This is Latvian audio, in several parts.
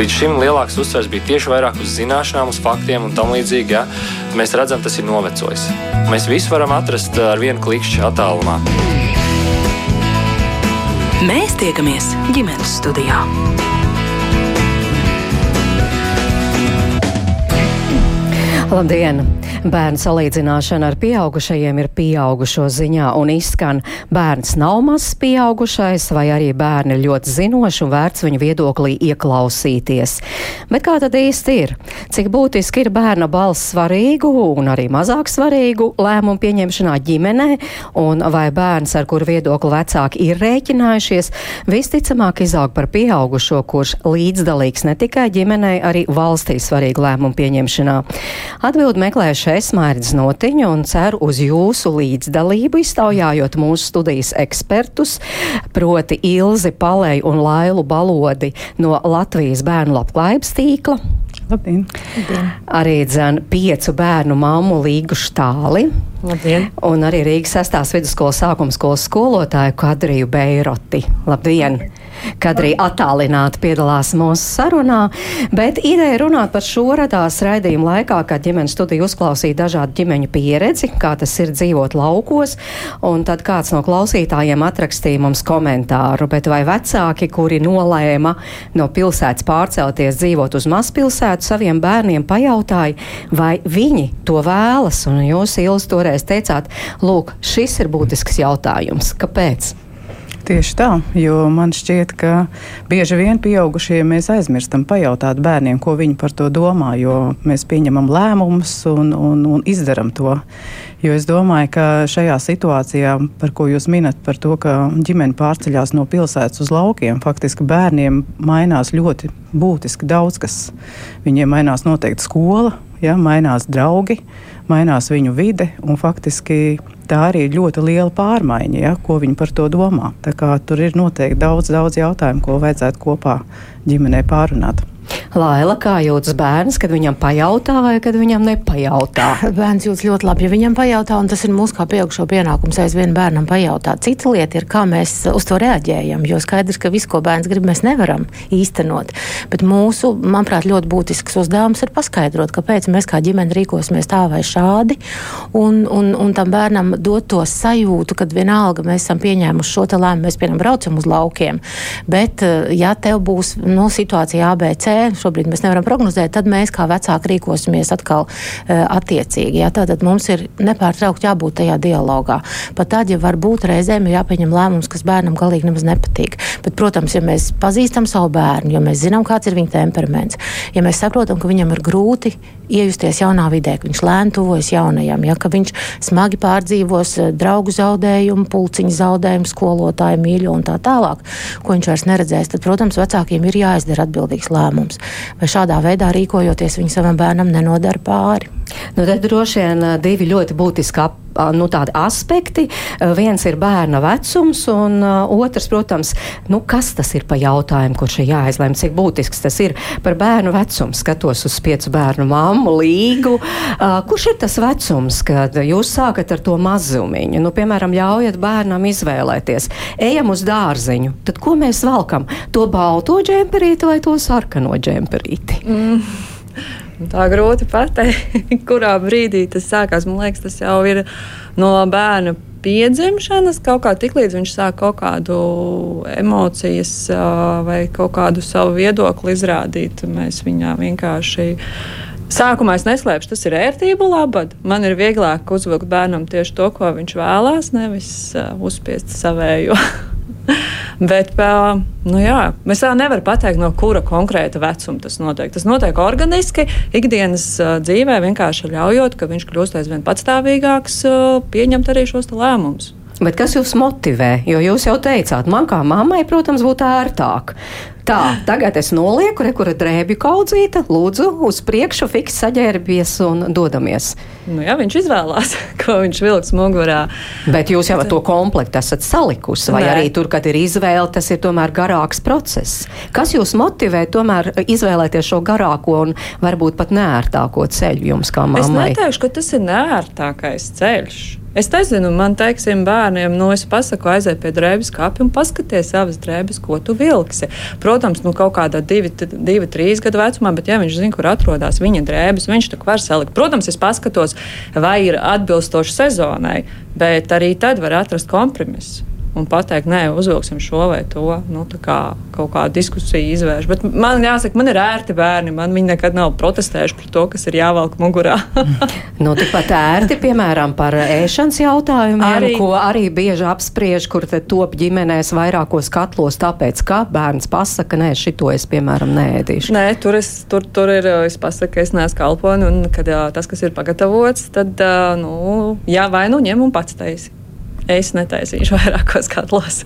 Līdz šim lielāks uzsvers bija tieši vairāk uz zināšanām, uz faktiem un tam līdzīgi. Ja? Mēs redzam, tas ir novecojis. Mēs visu varam atrast ar vienu klikšķi attālumā. Mēs tiekamies ģimenes studijā. Labdien! Bērnu salīdzināšana ar pieaugušajiem ir pieaugušo ziņā un izskan bērns nav mazs pieaugušais vai arī bērni ir ļoti zinoši un vērts viņu viedoklī ieklausīties. Bet kā tad īsti ir? Cik būtiski ir bērna balss svarīgu un arī mazāk svarīgu lēmumu pieņemšanā ģimenē un vai bērns, ar kuru viedokli vecāki ir rēķinājušies, visticamāk izaug par pieaugušo, kurš līdzdalīgs ne tikai ģimenei, arī valstī svarīgu lēmumu pieņemšanā. Atbildi meklēšu es Mērķis Notiņu un ceru uz jūsu līdzdalību, iztaujājot mūsu studijas ekspertus, proti Ilzi Palēju un Lailu Balodi no Latvijas bērnu labklājības tīkla. Labdien. Labdien. Arī dzēn piecu bērnu mammu Līgu Štāli. Labdien. Un arī Rīgas sestās vidusskolas sākuma skolas skolotāju Kadriju Beiroti. Labdien! Kad arī attālināti piedalās mūsu sarunā. Bet ideja runāt par šo radās raidījuma laikā, kad ģimenes studija uzklausīja dažādu ģimeņu pieredzi, kā tas ir dzīvot laukos, un tad kāds no klausītājiem atrakstīja mums komentāru, bet vai vecāki, kuri nolēma no pilsētas pārcelties dzīvot uz mazpilsētu, saviem bērniem pajautāja, vai viņi to vēlas, un jūs, Ilis, toreiz teicāt, lūk, šis ir būtisks jautājums. Kāpēc? Tieši tā, jo man šķiet, ka bieži vien pieaugušie mēs aizmirstam pajautāt bērniem, ko viņi par to domā, jo mēs pieņemam lēmumus un, un, un izdaram to. Jo es domāju, ka šajā situācijā, par ko jūs minat, par to, ka ģimene pārceļās no pilsētas uz laukiem, faktiski bērniem mainās ļoti būtiski daudz kas. Viņiem mainās noteikti skola, ja, mainās draugi, mainās viņu vide un faktiski tā arī ir ļoti liela pārmaiņa, ja, ko viņi par to domā. Tur ir noteikti daudz, daudz jautājumu, ko vajadzētu kopā ģimenē pārunāt. Laila, kā jūtas bērns, kad viņam pajautā vai kad viņam nepajautā? Bērns jūtas ļoti labi, ja viņam pajautā, un tas ir mūsu kā pieaugušo pienākums aizvien bērnam pajautāt. Cita lieta ir, kā mēs uz to reaģējam, jo skaidrs, ka visu, ko bērns grib, mēs nevaram īstenot. Bet mūsu, manuprāt, ļoti būtisks uzdevums ir paskaidrot, kāpēc mēs kā ģimene rīkosimies tā vai šādi, un, un, un tam bērnam dot to sajūtu, ka vienalga mēs esam pieņēmuši šo lēmumu, mēs piemēram braucam uz laukiem, bet ja tev būs no nu, situācija ABC, šobrīd mēs nevaram prognozēt, tad mēs kā vecāki rīkosimies atkal uh, attiecīgi. Jā. Tātad mums ir nepārtraukti jābūt tajā dialogā. Pat tad, ja varbūt reizēm ir jāpieņem lēmums, kas bērnam galīgi nemaz nepatīk. Bet, protams, ja mēs pazīstam savu bērnu, jo mēs zinām, kāds ir viņa temperaments, ja mēs saprotam, ka viņam ir grūti iejusties jaunā vidē, ka viņš lēni tuvojas jaunajam, ja, ka viņš smagi pārdzīvos eh, draugu zaudējumu, pulciņu zaudējumu, skolotāju mīļo un tā tālāk, ko viņš vairs neredzēs, tad, protams, vecākiem ir jāizdara atbildīgs lēmums. Vai šādā veidā rīkojoties, viņi savam bērnam nenodara pāri. Nu, te droši vien divi ļoti būtiski ap, nu, aspekti. Viens ir bērna vecums, un otrs, protams, nu, kas tas ir pa jautājumu, kurš ir jāizlem, cik būtisks tas ir par bērnu vecumu. Skatos uz piecu bērnu mammu, līgu. Kurš ir tas vecums, kad jūs sākat ar to mazumiņu? Nu, piemēram, ļaujat bērnam izvēlēties. Ejam uz dārziņu, tad ko mēs valkam? To balto džemperīti vai to sarkano džemperīti? Mm. Tā grūti pateikt, kurā brīdī tas sākās. Man liekas, tas jau ir no bērna piedzimšanas, kaut kā tiklīdz viņš sāk kaut kādu emocijas vai kaut kādu savu viedokli izrādīt, mēs viņā vienkārši. Sākumā es neslēpšu, tas ir ērtību labad. Man ir vieglāk uzvilkt bērnam tieši to, ko viņš vēlās, nevis uh, uzspiest savējo. Bet nu jā, mēs vēl nevaram pateikt, no kura konkrēta vecuma tas notiek. Tas notiek organiski, ikdienas dzīvē, vienkārši ļaujot, ka viņš kļūst aizvien patstāvīgāks, pieņemt arī šos lēmumus. Bet kas jūs motivē? Jo jūs jau teicāt, man kā mammai, protams, būtu ērtāk. Tā, tagad es nolieku, rekura drēbju kaudzīta, lūdzu, uz priekšu, fiks saģērbies un dodamies. Nu jā, viņš izvēlās, ko viņš vilks mugurā. Bet jūs jau to komplektu esat salikusi, vai Nē. arī tur, kad ir izvēle, tas ir tomēr garāks process. Kas jūs motivē tomēr izvēlēties šo garāko un varbūt pat nērtāko ceļu jums kā mammai? Es neteikšu, ka tas ir nērtākais ceļš. Es nezinu, man teiksim, bērniem, nu, es pasaku, aiziet pie drēbes kāpja un paskaties savas drēbes, ko tu vilksi. Protams, nu, kaut kādā divi, divi trīs gadu vecumā, bet, ja viņš zina, kur atrodas viņa drēbes, viņš tur var salikt. Protams, es paskatos, vai ir atbilstoši sezonai, bet arī tad var atrast kompromisu un pateikt, nē, uzvilksim šo vai to. Nu, kā kaut kādu diskusiju izvērš. Bet man jāsaka, man ir ērti bērni. Man viņi nekad nav protestējuši par to, kas ir jāvelk mugurā. nu, tikpat ērti, piemēram, par ēšanas jautājumiem, arī. ko arī bieži apspriež, kur top ģimenēs vairākos katlos, tāpēc, ka bērns pasaka, nē, šito es, piemēram, nēdīšu. Nē, tur, es, tur, tur ir, es pasaku, ka es neesmu kalponi, un kad jā, tas, kas ir pagatavots, tad, nu, jā, vai nu ņem un pats taisi es netaisīšu vairākos katlos.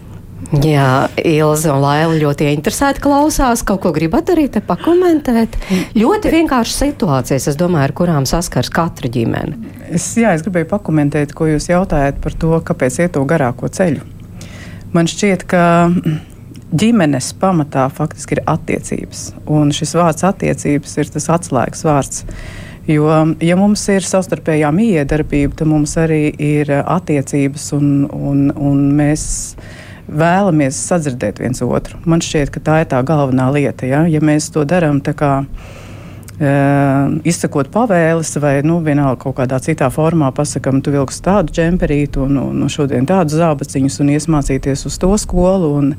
Jā, Ilza un Laila ļoti interesēti klausās. Kaut ko gribat arī te pakomentēt? Ļoti vienkārši situācijas, es domāju, ar kurām saskars katra ģimene. Es, jā, es gribēju pakomentēt, ko jūs jautājat par to, kāpēc iet to garāko ceļu. Man šķiet, ka ģimenes pamatā faktiski ir attiecības. Un šis vārds attiecības ir tas atslēgas vārds. Jo, ja mums ir savstarpējā miedarbība, tad mums arī ir attiecības un, un, un mēs vēlamies sadzirdēt viens otru. Man šķiet, ka tā ir tā galvenā lieta. Ja, ja mēs to darām tā kā uh, izsakot pavēles, vai nu, vienalga kaut kādā citā formā pasakām, tu vilksi tādu džemperītu un, un, un šodien tādu zābaciņus un iesmācīties uz to skolu. Un,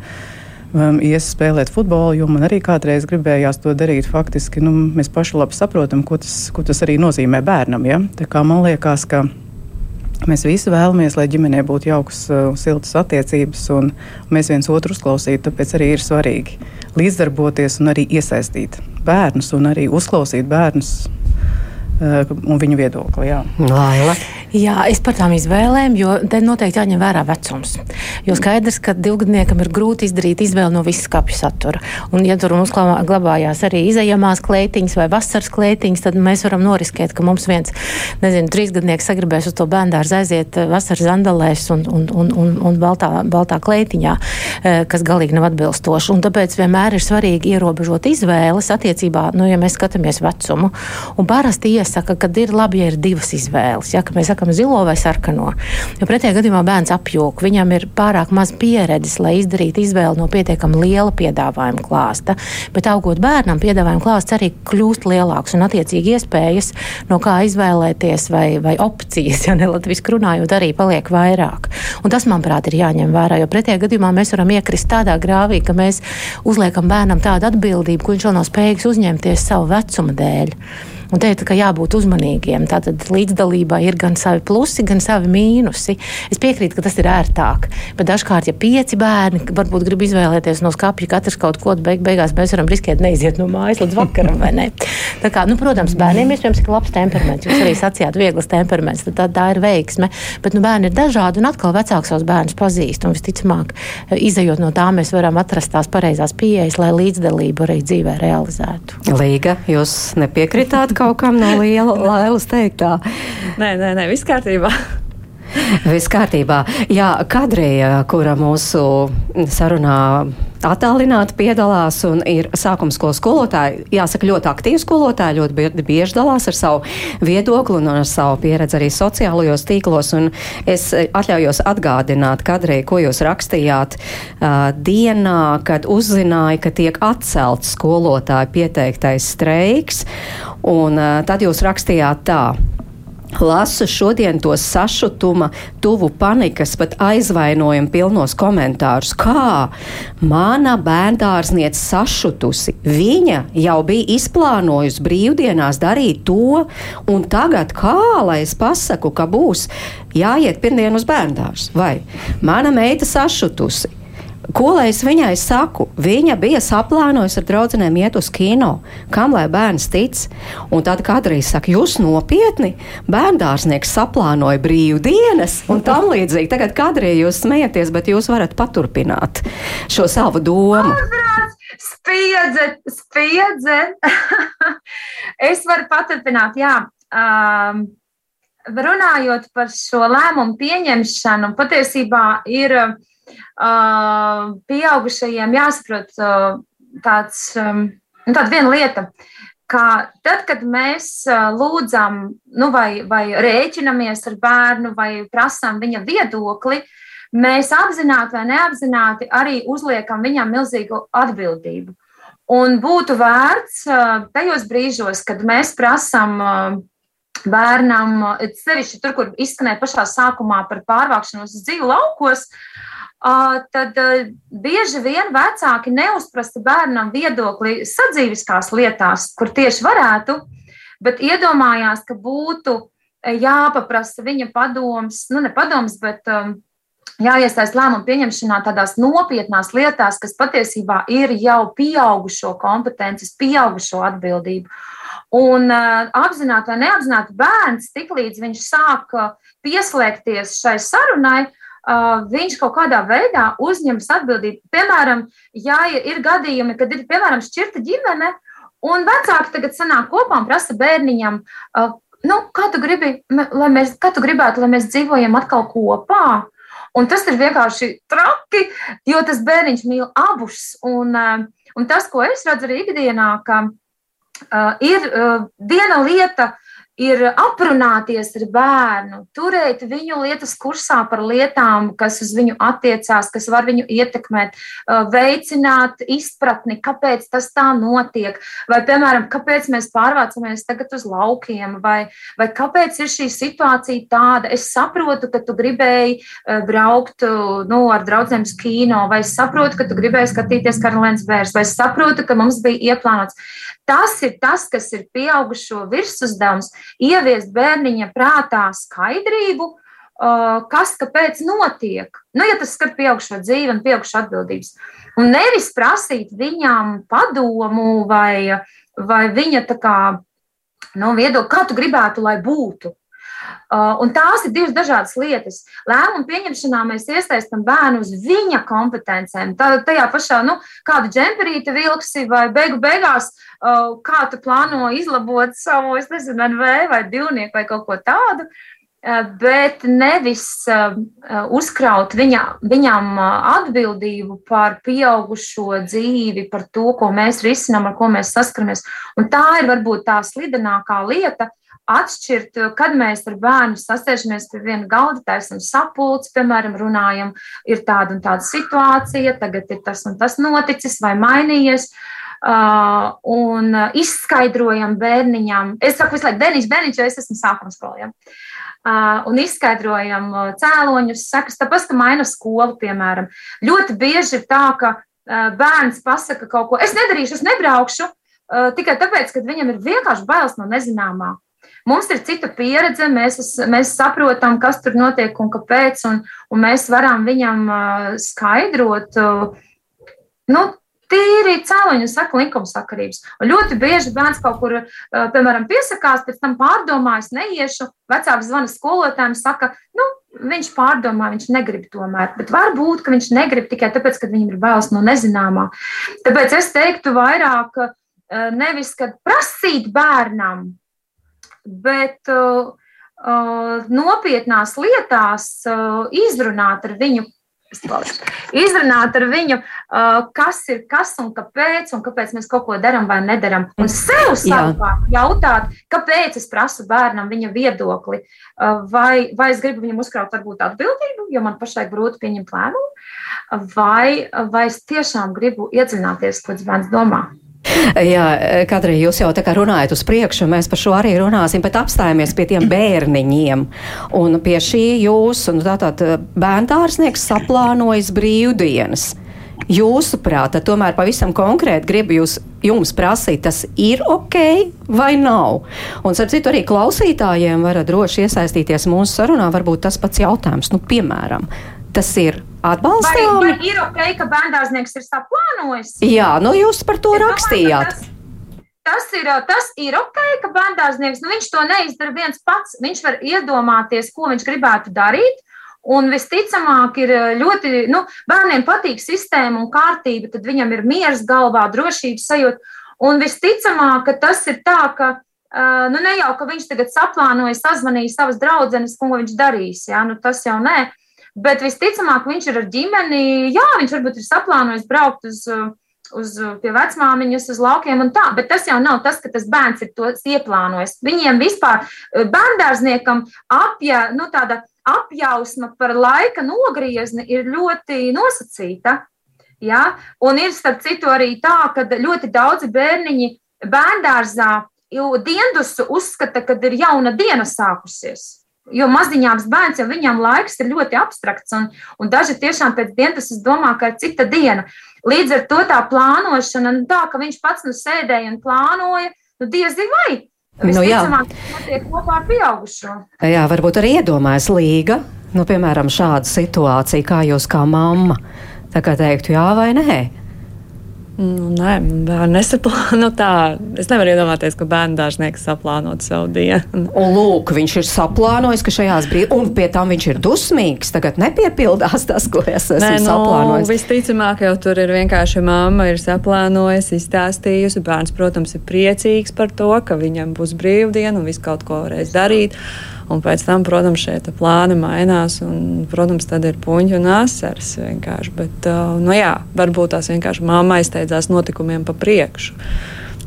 um, ies spēlēt futbolu, jo man arī kādreiz gribējās to darīt. Faktiski nu, mēs paši labi saprotam, ko tas, ko tas arī nozīmē bērnam. Ja? Man liekas, ka mēs visi vēlamies, lai ģimenē būtu jaukas, uh, siltas attiecības, un mēs viens otru uzklausītu. Tāpēc arī ir svarīgi līdzdarboties un arī iesaistīt bērnus un arī uzklausīt bērnus un viņu viedokli. Jā. Laila. Jā, es par tām izvēlēm, jo te noteikti jāņem vērā vecums. Jo skaidrs, ka divgadniekam ir grūti izdarīt izvēli no visas kapju satura. Un, ja tur mums glabājās arī izējamās klētiņas vai vasaras klētiņas, tad mēs varam noriskēt, ka mums viens, nezinu, trīsgadnieks sagribēs uz to bērndārzu aiziet eh, vasaras zandalēs un, un, un, un, un baltā, baltā klētiņā, eh, kas galīgi nav atbilstoši. Un tāpēc vienmēr ir svarīgi ierobežot izvēles attiecībā, nu, ja mēs skatāmies vecumu. Un parasti iesaka, ka ir labi, ja ir divas izvēles. Ja, mēs sakam, sākam zilo vai sarkano. Jo pretējā gadījumā bērns apjūk, viņam ir pārāk maz pieredzes, lai izdarītu izvēli no pietiekami liela piedāvājuma klāsta. Bet augot bērnam, piedāvājuma klāsts arī kļūst lielāks un attiecīgi iespējas, no kā izvēlēties vai, vai opcijas, ja ne latviešu runājot, arī paliek vairāk. Un tas, manuprāt, ir jāņem vērā, jo pretējā gadījumā mēs varam iekrist tādā grāvī, ka mēs uzliekam bērnam tādu atbildību, ko viņš vēl nav spējīgs uzņemties savu vecumu dēļ. Un te ir jābūt uzmanīgiem. Tātad līdzdalībā ir gan savi plusi, gan savi mīnusi. Es piekrītu, ka tas ir ērtāk. Bet dažkārt, ja pieci bērni varbūt grib izvēlēties no skāpja katrs kaut ko, beig, beigās mēs varam riskēt neiziet no mājas līdz vakaram. Kā, nu, protams, bērniem iespējams ir labs temperaments. Jūs arī sacījāt, viegls temperaments. Tā, tā ir veiksme. Bet nu, bērni ir dažādi un atkal vecāks savus bērnus pazīst. Un visticamāk, izējot no tā, mēs varam atrast tās pareizās pieejas, lai līdzdalību arī dzīvē realizētu. Līga, jūs nepiekritāt kaut kam no liela lēlas teiktā. Nē, nē, nē, viss kārtībā. Viss kārtībā. Jā, Kadrija, kura mūsu sarunā attālināti piedalās un ir sākuma skolas skolotāja, jāsaka, ļoti aktīva skolotāja, ļoti bieži dalās ar savu viedokli un ar savu pieredzi arī sociālajos tīklos. Un es atļaujos atgādināt, Kadrija, ko jūs rakstījāt uh, dienā, kad uzzināja, ka tiek atcelts skolotāju pieteiktais streiks. Un uh, tad jūs rakstījāt tā. Lasu šodien to sašutuma, tuvu panikas, pat aizvainojumu pilnos komentārus. Kā mana bērndārzniece sašutusi? Viņa jau bija izplānojusi brīvdienās darīt to, un tagad kā lai es pasaku, ka būs jāiet pirmdien uz bērndārzu? Vai mana meita sašutusi? Ko lai es viņai saku? Viņa bija saplānojusi ar draugiem iet uz kino. Kam lai bērns tic? Un tad kādreiz saka, jūs nopietni? Bērndārznieks saplānoja brīvdienas un tam līdzīgi. Tagad kādreiz jūs smejaties, bet jūs varat paturpināt šo savu domu. Spiedze, spiedze. es varu paturpināt, jā. Um, runājot par šo lēmumu pieņemšanu, patiesībā ir uh, pieaugušajiem jāsaprot tāds, nu, tāda viena lieta, ka tad, kad mēs lūdzam, nu, vai, vai rēķinamies ar bērnu, vai prasām viņa viedokli, mēs apzināti vai neapzināti arī uzliekam viņam milzīgu atbildību. Un būtu vērts tajos brīžos, kad mēs prasām bērnam, sevišķi tur, kur izskanēja pašā sākumā par pārvākšanos uz dzīvu laukos, tad bieži vien vecāki neuzprasa bērnam viedokli sadzīviskās lietās, kur tieši varētu, bet iedomājās, ka būtu jāpaprasa viņa padoms, nu ne padoms, bet um, jāiesaist lēmumu pieņemšanā tādās nopietnās lietās, kas patiesībā ir jau pieaugušo kompetences, pieaugušo atbildību. Un uh, apzināti vai neapzināti bērns, tiklīdz viņš sāk pieslēgties šai sarunai, uh, viņš kaut kādā veidā uzņemas atbildību. Piemēram, ja ir gadījumi, kad ir piemēram šķirta ģimene, un vecāki tagad sanāk kopā un prasa bērniņam, uh, nu, kā tu gribi, lai mēs, kā tu gribētu, lai mēs dzīvojam atkal kopā. Un tas ir vienkārši traki, jo tas bērniņš mīl abus. Un, uh, un tas, ko es redzu arī ikdienā, ka uh, ir uh, viena lieta, ir aprunāties ar bērnu, turēt viņu lietas kursā par lietām, kas uz viņu attiecās, kas var viņu ietekmēt, veicināt izpratni, kāpēc tas tā notiek, vai, piemēram, kāpēc mēs pārvācamies tagad uz laukiem, vai, vai kāpēc ir šī situācija tāda. Es saprotu, ka tu gribēji braukt nu, ar draugiem uz kino, vai es saprotu, ka tu gribēji skatīties Karalēnas bērns, vai es saprotu, ka mums bija ieplānots. Tas ir tas, kas ir pieaugušo virsuzdevums ieviest bērniņa prātā skaidrību, kas kāpēc notiek. Nu, ja tas skar pieaugšo dzīvi un pieaugšo atbildības. Un nevis prasīt viņām padomu vai, vai viņa tā kā nu, viedokli, kā tu gribētu, lai būtu. Uh, un tās ir divas dažādas lietas. Lēmumu pieņemšanā mēs iesaistām bērnu uz viņa kompetencēm. Tā, tajā pašā, nu, kādu džemperīti vilksi vai beigu beigās, uh, kā tu plāno izlabot savu, es nezinu, NV vai divnieku vai kaut ko tādu. Uh, bet nevis uzkraut viņa, viņam atbildību par pieaugušo dzīvi, par to, ko mēs risinām, ar ko mēs saskaramies. Un tā ir varbūt tā slidenākā lieta, atšķirt, kad mēs ar bērnu sasēžamies pie viena galda, taisam sapulci, piemēram, runājam, ir tāda un tāda situācija, tagad ir tas un tas noticis vai mainījies. Uh, un izskaidrojam bērniņam, es saku visu laiku, bērniņš, bērniņš, jo es esmu sākuma skolā. Ja? Uh, un izskaidrojam cēloņus, sakas, tāpēc, ka maina skolu, piemēram. Ļoti bieži ir tā, ka uh, bērns pasaka kaut ko, es nedarīšu, es nebraukšu, tikai tāpēc, ka viņam ir vienkārši bailes no nezināmā. Mums ir cita pieredze, mēs, mēs saprotam, kas tur notiek un kāpēc, un, un mēs varam viņam skaidrot. Nu, tīri cēloņu saka likumsakarības. Un ļoti bieži bērns kaut kur, piemēram, piesakās, pēc tam pārdomājas, neiešu. Vecāks zvana skolotājiem, saka, nu, viņš pārdomā, viņš negrib tomēr. Bet varbūt, ka viņš negrib tikai tāpēc, ka viņam ir bailes no nezināmā. Tāpēc es teiktu vairāk nevis, kad prasīt bērnam, bet uh, uh, nopietnās lietās uh, izrunāt ar viņu. Izrunāt ar viņu, uh, kas ir kas un kāpēc, un kāpēc mēs kaut ko darām vai nedarām. Un sev savukārt jautāt, kāpēc es prasu bērnam viņa viedokli, uh, vai, vai es gribu viņam uzkraut varbūt atbildību, jo man pašai grūti pieņemt lēmumu, vai, vai es tiešām gribu iedziļināties, ko bērns domā. Jā, Kadri, jūs jau tā kā runājat uz priekšu, mēs par šo arī runāsim, bet apstājamies pie tiem bērniņiem. Un pie šī jūs, un tātad bērndārsnieks saplānojas brīvdienas. Jūsuprāt, tomēr pavisam konkrēti gribu jūs, jums prasīt, tas ir ok vai nav? Un, starp citu, arī klausītājiem varat droši iesaistīties mūsu sarunā. Varbūt tas pats jautājums, nu, piemēram, tas ir atbalstām. Vai, vai ir ok, ka bērndārznieks ir saplānojis? Jā, nu jūs par to es rakstījāt. Domāju, Tas ir, tas ir ok, ka bērndārznieks nu, to neizdara viens pats. Viņš var iedomāties, ko viņš gribētu darīt. Un visticamāk, ir ļoti, nu, bērniem patīk sistēma un kārtība, tad viņam ir miers galvā, drošības sajūta. Un visticamāk, ka tas ir tā, ka Uh, nu, ne jau, ka viņš tagad saplānoja, sazvanīja savas draudzenes, ko viņš darīs. Ja? Nu, tas jau nē. Bet visticamāk, viņš ir ar ģimeni. Jā, viņš varbūt ir saplānojis braukt uz, uz pie vecmāmiņas, uz laukiem un tā. Bet tas jau nav tas, ka tas bērns ir to ieplānojis. Viņiem vispār bērndārzniekam apja, nu, tāda apjausma par laika nogriezni ir ļoti nosacīta. Ja? Un ir starp citu arī tā, ka ļoti daudzi bērniņi bērndārzā diendusu uzskata, ka ir jauna diena sākusies. Jo maziņāms bērns jau viņam laiks ir ļoti abstrakts, un, un daži tiešām pēc dienas domā, ka ir cita diena. Līdz ar to tā plānošana, nu tā, ka viņš pats nu sēdēja un plānoja, nu diezi vai. Nu, jā, kopā ar pieaugušo. Jā, varbūt arī iedomājas līga, nu, piemēram, šāda situācija, kā jūs kā mamma, tā kā teiktu jā vai nē. Nu, nē, bērni nesaplāno tā. Es nevaru iedomāties, ka bērnu dārznieks saplānot savu dienu. Un lūk, viņš ir saplānojis, ka šajās brīdīs, un pie tam viņš ir dusmīgs. Tagad nepiepildās tas, ko es esmu nē, nu, saplānojis. Visticamāk, jau tur ir vienkārši mamma ir saplānojusi, izstāstījusi. Bērns, protams, ir priecīgs par to, ka viņam būs brīvdiena un viss kaut ko varēs darīt. Un pēc tam, protams, šie plāni mainās. Un, protams, tad ir puņķi un asars. Bet, uh, nu, jā, varbūt tās vienkārši mamma aizsteidzās notikumiem pa priekšu.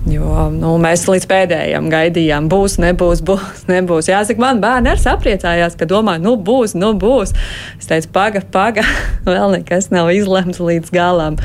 Jo nu, mēs līdz pēdējiem gaidījām, būs, nebūs, būs, nebūs. Jāsaka, man bērni arī sapriecājās, ka domāju, nu būs, nu būs. Es teicu, paga, paga, vēl nekas nav izlemts līdz galam.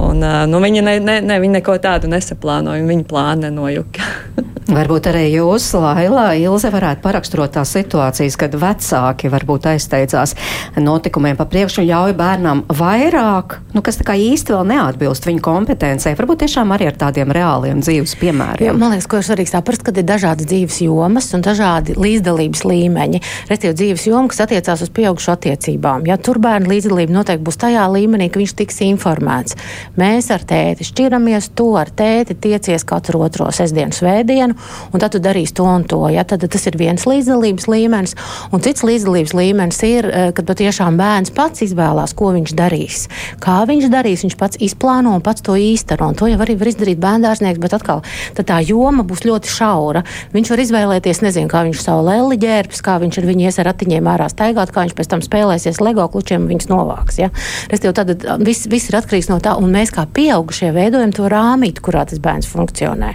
Un, nu, viņi, ne, ne, ne, viņi neko tādu nesaplānoja, un viņi plāni nenojuka. varbūt arī jūs, Laila, Ilze, varētu paraksturot tās situācijas, kad vecāki varbūt aizsteidzās notikumiem pa priekšu un ļauj bērnam vairāk, nu, kas tā kā īsti vēl neatbilst viņu kompetencei, varbūt tiešām arī ar tādiem reāliem dzīves piemēriem. Jā, man liekas, ko ir svarīgi saprast, kad ir dažādas dzīves jomas un dažādi līdzdalības līmeņi. Restīvi dzīves joma, kas attiecās uz pieaugušu attiecībām. Ja tur bērnu līdzdalība noteikti būs tajā līmenī, ka viņš tiks informēts. Mēs ar tēti šķiramies, tu ar tēti tiecies katru otro sestdienu, svētdienu, un tad tu darīsi to un to. Ja? Tad tas ir viens līdzdalības līmenis, un cits līdzdalības līmenis ir, eh, kad patiešām bērns pats izvēlās, ko viņš darīs. Kā viņš darīs, viņš pats izplāno un pats to īsteno. Un to jau arī var izdarīt bērndārznieks, bet atkal tā joma būs ļoti šaura. Viņš var izvēlēties, nezinu, kā viņš savu leli ģērbs, kā viņš ar viņu ies ar ratiņiem ārā staigāt, kā viņš pēc tam spēlēsies LEGO klučiem un viņus novāks. Ja? Tad viss, viss ir atkarīgs no tā, un mēs kā pieaugušie veidojam to rāmīti, kurā tas bērns funkcionē.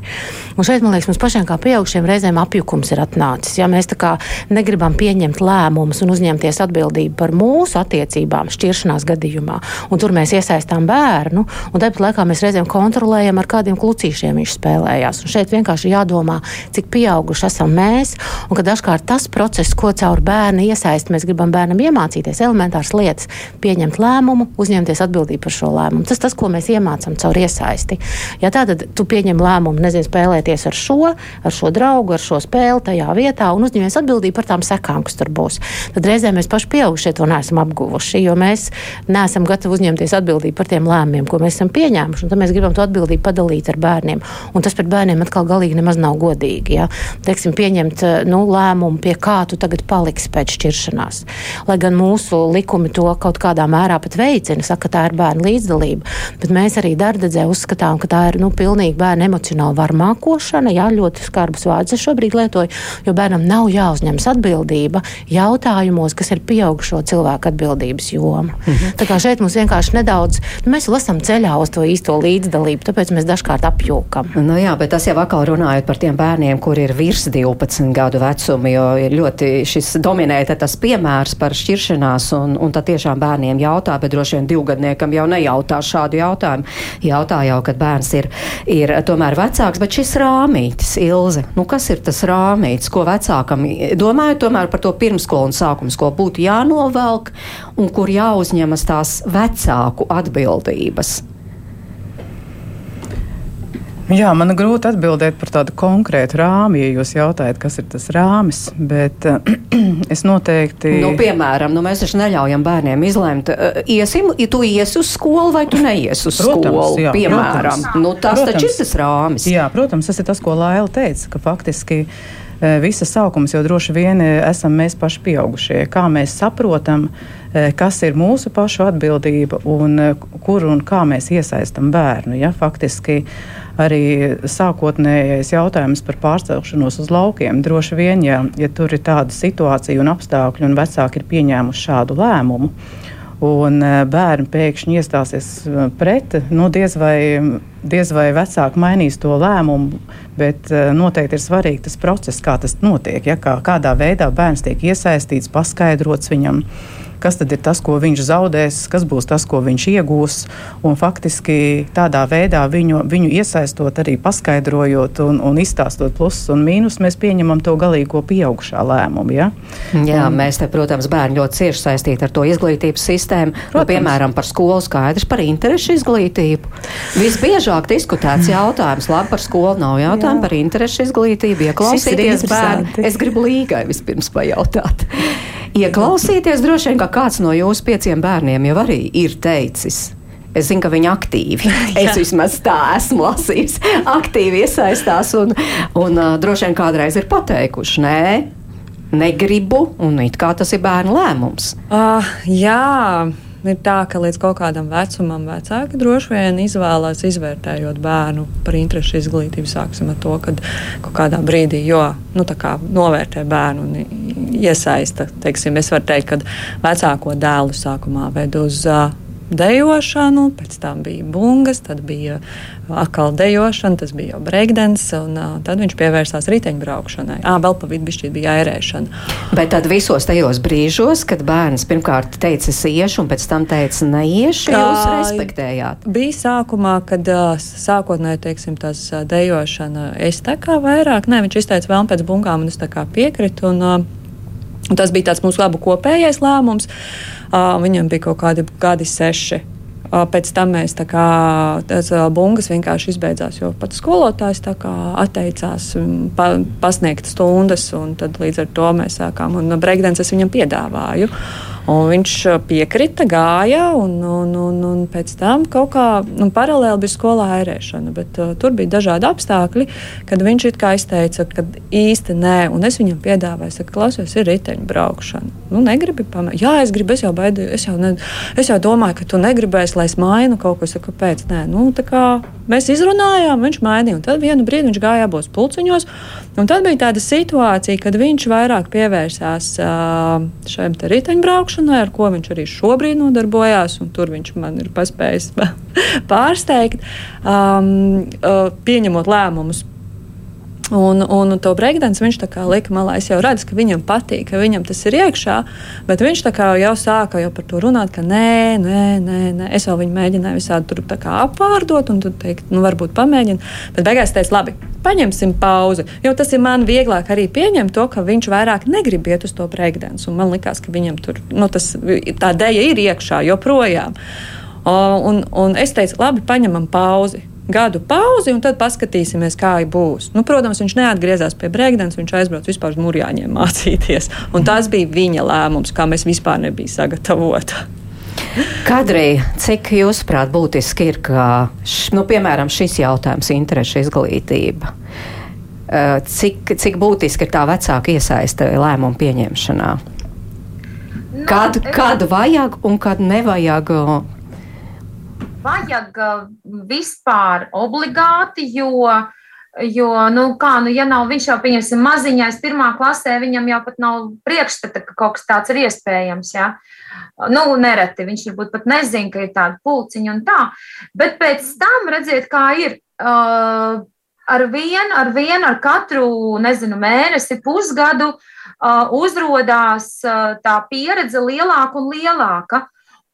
Un šeit, man liekas, mums pašiem kā pieaugušiem reizēm apjukums ir atnācis. Ja mēs tā kā negribam pieņemt lēmumus un uzņemties atbildību par mūsu attiecībām šķiršanās gadījumā, un tur mēs iesaistām bērnu, un tāpat laikā mēs reizēm kontrolējam, ar kādiem klucīšiem viņš spēlējās. Un šeit vienkārši jādomā, cik pieauguši esam mēs, un ka dažkārt tas process, ko caur bērnu iesaist, mēs gribam bērnam iemācīties elementāras lietas, pieņemt lēmumu, uzņemties atbildību par šo lēmumu. Tas tas, ko mēs iemācām caur iesaisti. Ja tā tad tu pieņem lēmumu, nezinu, spēlēties ar šo, ar šo draugu, ar šo spēli tajā vietā un uzņemies atbildību par tām sekām, kas tur būs, tad reizē mēs paši pieaugušie to neesam apguvuši, jo mēs neesam gatavi uzņemties atbildību par tiem lēmumiem, ko mēs esam pieņēmuši. Tad mēs gribam to atbildību padalīt ar bērniem. Un tas pret bērniem atkal galīgi nemaz nav godīgi. Ja? Teiksim, pieņemt nu, lēmumu, pie kā tu tagad paliksi pēc šķiršanās. Lai gan mūsu likumi to kaut kādā mērā pat veicina, saka, ka tā ir bērnu līdzdalība. Bet mēs arī darbdedzē uzskatām, ka tā ir nu, pilnīgi bērnu emocionāla varmākošana. Jā, ļoti skarbus vārdus es šobrīd lietoju, jo bērnam nav jāuzņemas atbildība jautājumos, kas ir pieaugušo cilvēku atbildības joma. -hmm. Tā kā šeit mums vienkārši nedaudz, nu, mēs lasām ceļā uz to īsto līdzdalību, tāpēc mēs dažkārt apjūkam. Nu jā, bet tas jau atkal runājot par tiem bērniem, kur ir virs 12 gadu vecuma, jo ir ļoti šis dominē tas piemērs par šķiršanās, un, un tad tiešām bērniem jautā, bet droši vien divgadniekam jau nejautā šādu jautājumu jautājumu. Jautā jau, kad bērns ir, ir tomēr vecāks, bet šis rāmītis, Ilze, nu kas ir tas rāmītis, ko vecākam, domājot tomēr par to pirmskolu un sākuma skolu, būtu jānovelk un kur jāuzņemas tās vecāku atbildības? Jā, man grūti atbildēt par tādu konkrētu rāmi, ja jūs jautājat, kas ir tas rāmis. Bet uh, es noteikti. Nu, piemēram, nu, mēs taču neļaujam bērniem izlemt, uh, iesim, ja tu iesi uz skolu vai tu neiesi uz protams, skolu. Jā, piemēram, protams, nu, tas protams, taču ir tas rāmis. Jā, protams, tas ir tas, ko Laila teica, ka faktiski. Visas saukums jau droši vien esam mēs paši pieaugušie. Kā mēs saprotam, kas ir mūsu pašu atbildība un kur un kā mēs iesaistam bērnu. Ja? Faktiski arī sākotnējais jautājums par pārcelšanos uz laukiem. Droši vien, ja, ja tur ir tāda situācija un apstākļi, un vecāki ir pieņēmuši šādu lēmumu, un bērni pēkšņi iestāsies pret, nu, diez vai, diez vai vecāki mainīs to lēmumu, bet noteikti ir svarīgi tas process, kā tas notiek, ja, kā, kādā veidā bērns tiek iesaistīts, paskaidrots viņam kas tad ir tas, ko viņš zaudēs, kas būs tas, ko viņš iegūs. Un faktiski tādā veidā viņu, viņu iesaistot, arī paskaidrojot un, un izstāstot plusus un mīnus, mēs pieņemam to galīgo pieaugušā lēmumu. Ja? Jā, un, mēs te, protams, bērni ļoti cieši saistīti ar to izglītības sistēmu. Nu, piemēram, par skolu skaidrs, par interešu izglītību. Visbiežāk diskutēts jautājums, labi, par skolu nav jautājumu, Jā. par interešu izglītību. Ieklausīties bērni. Es gribu līgai vispirms pajautāt. Ieklausīties droši vien, ka kāds no jūsu pieciem bērniem jau arī ir teicis. Es zinu, ka viņi aktīvi, es vismaz tā esmu lasījis, aktīvi iesaistās un, un uh, droši vien kādreiz ir pateikuši, nē, negribu, un it kā tas ir bērnu lēmums. Uh, jā ir tā, ka līdz kaut kādam vecumam vecāki droši vien izvēlās izvērtējot bērnu par interešu izglītību. Sāksim ar to, ka kaut kādā brīdī, jo nu, kā, novērtē bērnu un iesaista, teiksim, es varu teikt, ka vecāko dēlu sākumā ved uz. Uh, dejošanu, pēc tam bija bungas, tad bija atkal dejošana, tas bija jau breakdance, un uh, tad viņš pievērsās riteņbraukšanai. Ah, vēl pa vidu bija airēšana. Bet tad visos tajos brīžos, kad bērns pirmkārt teica, es iešu, un pēc tam teica, neiešu, Kā jūs respektējāt? Bija sākumā, kad uh, sākotnēji, teiksim, tas uh, dejošana, es tā kā vairāk, ne, viņš izteica vēl pēc bungām, un es tā kā piekritu. Un, uh, Tas bija tāds mūsu abu kopējais lēmums. Uh, viņam bija kaut kādi gadi seši. Uh, pēc tam mēs tā kā tas uh, bungas vienkārši izbeidzās, jo pats skolotājs atteicās pa, pasniegt stundas, un līdz ar to mēs sākām. Un breakdance es viņam piedāvāju. Un viņš piekrita, gāja, un, un, un, un pēc tam kaut kā nu, paralēli bija skolā ērēšana. Bet, uh, tur bija dažādi apstākļi, kad viņš izteica, ka īsti nē, un es viņam piedāvāju, ka klausies, ir riteņbraukšana. Nu, negribi pamēģināt. Jā, es gribu, es jau baidījos, es jau, ne, es jau domāju, ka tu negribēsi, lai es mainu kaut ko. Saku, kāpēc? Nē, nu, tā kā mēs izrunājām, viņš mainīja. Tad vienu brīdi viņš gāja abos pulciņos. Tad bija tāda situācija, kad viņš vairāk pievērsās uh, šiem riteņbraukšanai, ar ko viņš arī šobrīd nodarbojās. Tur viņš man ir paspējis pārsteigt, um, uh, pieņemot lēmumus Un, un to breakdance viņš lika malā. Es jau redzu, ka viņam patīk, ka viņam tas ir iekšā, bet viņš jau sāka jau par to runāt, ka nē, nē, nē, nē. es vēl viņu mēģināju visādi tur apvārdot, un teikt, nu, varbūt pamēģināt. Bet beigās teicu, labi, paņemsim pauzi. Jo tas ir man vieglāk arī pieņemt to, ka viņš vairāk negrib iet uz to breakdance. Man liekas, ka viņam tur nu, tas, tā dēļa ir iekšā joprojām. Un, un es teicu, labi, paņemam pauzi gadu pauzi, un tad paskatīsimies, kā būs. Nu, protams, viņš neatgriezās pie brīvdienas, viņš aizbrauca vispār uz mūrjāņiem mācīties. Un tas bija viņa lēmums, kā mēs vispār nebijām sagatavoti. Kadrī, cik jūsuprāt būtiski ir, ka, š, nu, piemēram, šis jautājums, interešu izglītība, cik, cik būtiski ir tā vecāka iesaiste lēmumu pieņemšanā? Kad, kad vajag un kad nevajag vajag uh, vispār obligāti, jo, jo nu, kā, nu, ja nav viņš jau, pieņemsim, maziņais pirmā klasē, viņam jau pat nav priekšstata, ka kaut kas tāds ir iespējams. Ja? Nu, nereti viņš varbūt pat nezina, ka ir tāda pulciņa un tā. Bet pēc tam redziet, kā ir. Uh, ar vienu, ar vienu, ar katru, nezinu, mēnesi, pusgadu uh, uzrādās uh, tā pieredze lielāka un lielāka.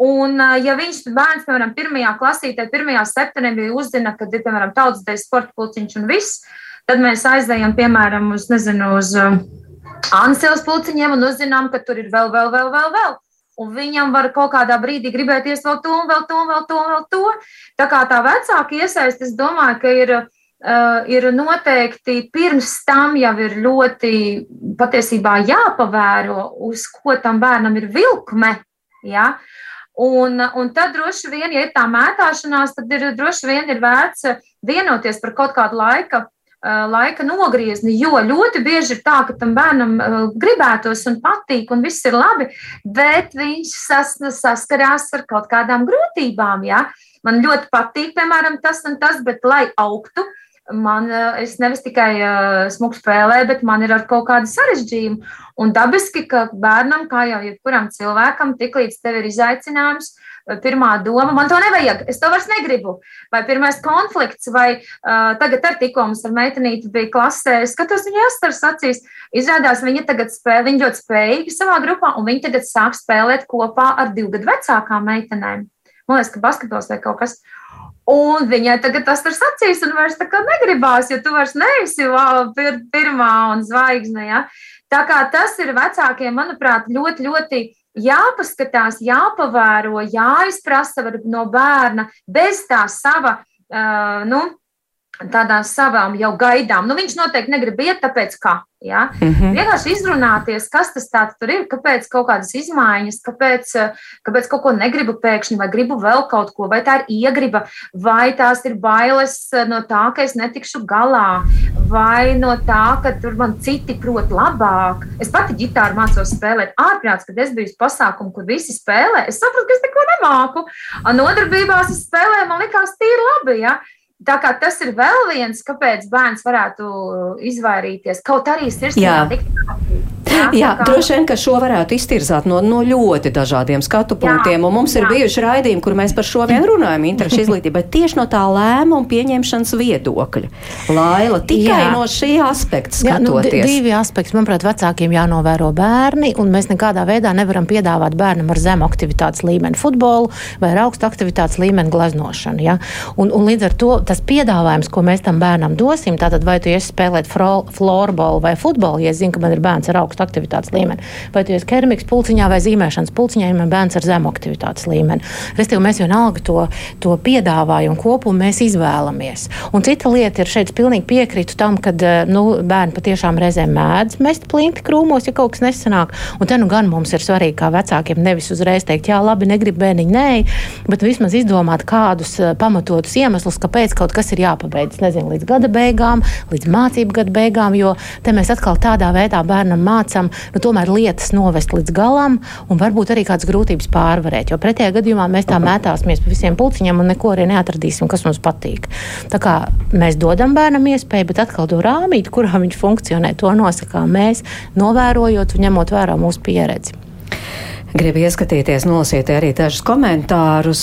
Un, ja viņš bērns, piemēram, pirmajā klasītē, 1. septembrī uzzina, ka ir, piemēram, tautas dēļ sporta pulciņš un viss, tad mēs aizējam, piemēram, uz, nezinu, uz Ansels pulciņiem un uzzinām, ka tur ir vēl, vēl, vēl, vēl, vēl. Un viņam var kaut kādā brīdī gribēties vēl to, vēl to, vēl to, vēl to. Tā kā tā vecāka iesaist, es domāju, ka ir, uh, ir noteikti pirms tam jau ir ļoti patiesībā jāpavēro, uz ko tam bērnam ir vilkme. Ja? Uh, Un, un tad droši vien, ja ir tā mētāšanās, tad ir droši vien ir vērts vienoties par kaut kādu laika, eh, laika nogriezni. Jo ļoti bieži ir tā, ka tam bērnam eh, gribētos un patīk, un viss ir labi, bet viņš sas, saskarās ar kaut kādām grūtībām. Ja? Man ļoti patīk, piemēram, tas un tas, bet lai augtu, man, es nevis tikai uh, smuku spēlēju, bet man ir ar kaut kādu sarežģījumu. Un dabiski, ka bērnam, kā jau jebkuram cilvēkam, tiklīdz tev ir izaicinājums, pirmā doma, man to nevajag, es to vairs negribu. Vai pirmais konflikts, vai uh, tagad ar tikko mums ar meitenīti bija klasē, skatos viņa astars acīs. Izrādās, viņa tagad spēlē, viņa ļoti spējīga savā grupā, un viņa tagad sāk spēlēt kopā ar divu gadu vecākām meitenēm. Man liekas, ka basketbols vai kaut kas. Un viņai tagad tas tur sacīs, un vairs tā kā negribās, jo tu vairs neesi wow, pir, pirmā un zvaigzne. Ja? Tā kā tas ir vecākiem, manuprāt, ļoti, ļoti jāpaskatās, jāpavēro, jāizprasa no bērna bez tā sava, uh, nu, tādām savām jau gaidām. Nu, viņš noteikti negrib iet, tāpēc kā. Ja? Mm -hmm. Vienkārši izrunāties, kas tas tur ir, kāpēc kaut kādas izmaiņas, kāpēc, kāpēc kaut ko negribu pēkšņi, vai gribu vēl kaut ko, vai tā ir iegriba, vai tās ir bailes no tā, ka es netikšu galā, vai no tā, ka tur man citi prot labāk. Es pati ģitāru mācos spēlēt ārprāts, kad es biju pasākumu, kur visi spēlē. Es sapratu, ka es neko nemāku. Nodarbībās es spēlēju, man likās tīri labi. Ja? Tā kā tas ir vēl viens, kāpēc bērns varētu izvairīties. Kaut arī sirsnīgi Jā, jā droši vien, ka šo varētu iztirzāt no, no ļoti dažādiem skatu punktiem. Jā, mums ir jā. bijuši raidījumi, kur mēs par šo vien runājam, interešu izglītību, bet tieši no tā lēmuma pieņemšanas viedokļa. Laila, tikai jā. no šī aspekta skatoties. Jā, nu, divi aspekti. Manuprāt, vecākiem jānovēro bērni, un mēs nekādā veidā nevaram piedāvāt bērnam ar zemu aktivitātes līmeni futbolu vai ar augstu aktivitātes līmeni gleznošanu. Ja? Un, un līdz ar to tas piedāvājums, ko mēs tam bērnam dosim, tātad vai tu iesi spēlēt florbolu vai futbolu, ja zini, ka man ir bērns ar augstu aktivitātes līmeni. Vai tu esi keramikas pulciņā vai zīmēšanas pulciņā, ja man bērns ar zemu aktivitātes līmeni. Restīvi, mēs vienalga to, to piedāvājumu kopumu mēs izvēlamies. Un cita lieta ir šeit pilnīgi piekrītu tam, ka eh, nu, bērni patiešām reizēm mēdz mest plinti krūmos, ja kaut kas nesanāk. Un te nu gan mums ir svarīgi kā vecākiem nevis uzreiz teikt, jā, labi, negrib bērniņu, nē, bet vismaz izdomāt kādus eh, pamatotus iemeslus, kāpēc kaut kas ir jāpabeidz. Nezinu, līdz gada beigām, līdz mācību gada beigām, jo te mēs atkal tādā veidā bērnam mācām mācām, nu, tomēr lietas novest līdz galam un varbūt arī kādas grūtības pārvarēt. Jo pretējā gadījumā mēs tā mētāsimies pa visiem pulciņiem un neko arī neatradīsim, kas mums patīk. Tā kā mēs dodam bērnam iespēju, bet atkal to rāmīt, kurā viņš funkcionē, to nosakām mēs, novērojot un ņemot vērā mūsu pieredzi. Gribu ieskatīties, nolasīt arī dažus komentārus,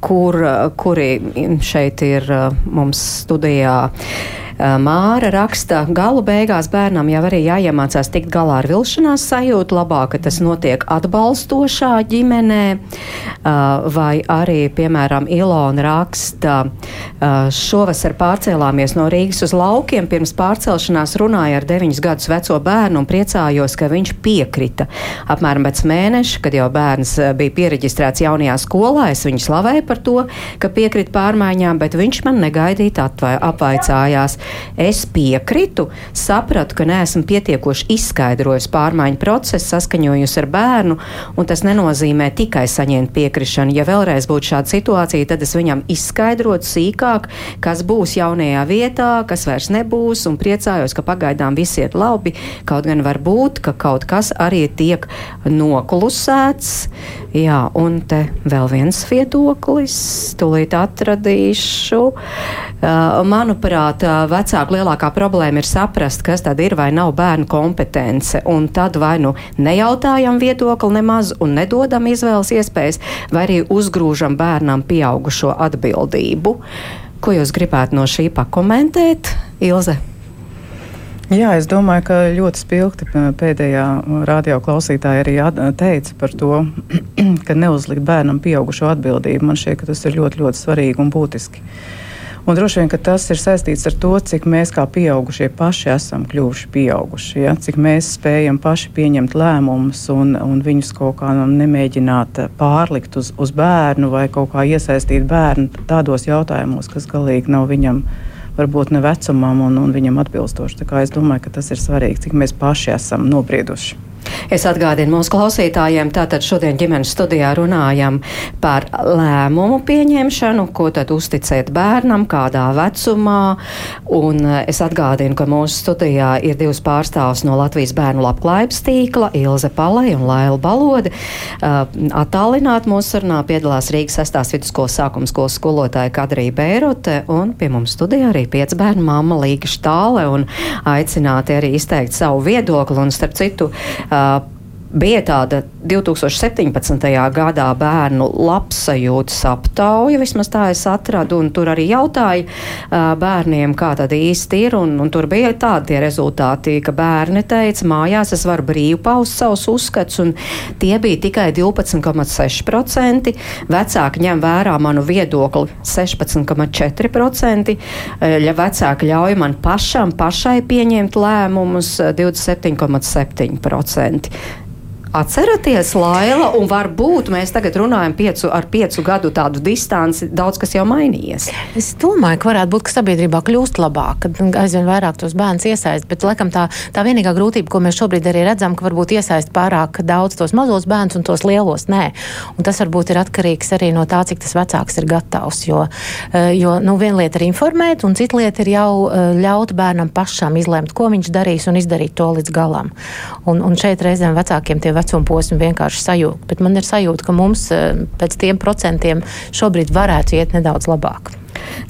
kur, kuri šeit ir mums studijā. Māra raksta, galu beigās bērnam jau arī jāiemācās tikt galā ar vilšanās sajūtu, labāk, ka tas notiek atbalstošā ģimenē, vai arī, piemēram, Ilona raksta, šovasar pārcēlāmies no Rīgas uz laukiem, pirms pārcelšanās runāja ar 9 gadus veco bērnu un priecājos, ka viņš piekrita. Apmēram pēc mēneša, kad jau bērns bija pieregistrēts jaunajā skolā, es viņu slavēju par to, ka piekrita pārmaiņām, bet viņš man negaidīt apvaicājās. Es piekritu, sapratu, ka neesmu pietiekoši izskaidrojis pārmaiņu procesu, saskaņojusi ar bērnu, un tas nenozīmē tikai saņemt piekrišanu. Ja vēlreiz būtu šāda situācija, tad es viņam izskaidrotu sīkāk, kas būs jaunajā vietā, kas vairs nebūs, un priecājos, ka pagaidām viss iet labi. Kaut gan var būt, ka kaut kas arī tiek noklusēts. Jā, un te vēl viens viedoklis, tūlīt atradīšu. Uh, manuprāt, uh, vecāku lielākā problēma ir saprast, kas tad ir vai nav bērnu kompetence. Un tad vai nu nejautājam viedokli nemaz un nedodam izvēles iespējas, vai arī uzgrūžam bērnam pieaugušo atbildību. Ko jūs gribētu no šī pakomentēt, Ilze? Jā, es domāju, ka ļoti spilgti pēdējā radioklausītāja arī teica par to, ka neuzlikt bērnam pieaugušo atbildību. Man šķiet, ka tas ir ļoti, ļoti svarīgi un būtiski. Un droši vien tas ir saistīts ar to, cik mēs kā pieaugušie paši esam kļuvuši pieauguši. Ja? Cik mēs spējam paši pieņemt lēmumus un, un viņus kaut kā nemēģināt pārlikt uz, uz bērnu vai kaut kā iesaistīt bērnu tādos jautājumos, kas galīgi nav viņam varbūt ne vecumam un, un viņam atbilstoši. Es domāju, ka tas ir svarīgi, cik mēs paši esam nobrieduši. Es atgādinu mūsu klausītājiem, tātad šodien ģimenes studijā runājam par lēmumu pieņemšanu, ko tad uzticēt bērnam, kādā vecumā. Un eh, es atgādinu, ka mūsu studijā ir divas pārstāvs no Latvijas bērnu labklājības tīkla - Ilze Palai un Laila Balode. Uh, attālināt mūsu sarunā piedalās Rīgas 6. vidusskolas sākuma skolas skolotāja Kadrija Beirote un pie mums studijā arī piec bērnu mamma Līga Štāle un aicināti arī izteikt savu viedokli un starp citu. Uh, bija tāda 2017. gadā bērnu labsajūtas aptauja, vismaz tā es atradu, un tur arī jautāja uh, bērniem, kā tad īsti ir, un, un tur bija tādi rezultāti, ka bērni teica, mājās es varu brīvi paust savus uzskats, un tie bija tikai 12,6%, vecāki ņem vērā manu viedokli 16,4%, ja vecāki ļauj man pašam, pašai pieņemt lēmumus 27,7%. Atceraties, Laila, un varbūt mēs tagad runājam piecu, ar piecu gadu tādu distanci, daudz kas jau mainījies. Es domāju, ka varētu būt, ka sabiedrībā kļūst labāk, kad aizvien vairāk tos bērnus iesaist, bet laikam tā, tā vienīgā grūtība, ko mēs šobrīd arī redzam, ka varbūt iesaist pārāk daudz tos mazos bērnus un tos lielos nē. Un tas varbūt ir atkarīgs arī no tā, cik tas vecāks ir gatavs, jo, eh, jo nu, viena lieta ir informēt, un cita lieta ir jau eh, ļaut bērnam pašam izlemt, ko viņš darīs un izdarīt to līdz galam. Un, un šeit reizēm vecākiem tie vecuma posmi vienkārši sajūta. Bet man ir sajūta, ka mums eh, pēc tiem procentiem šobrīd varētu iet nedaudz labāk.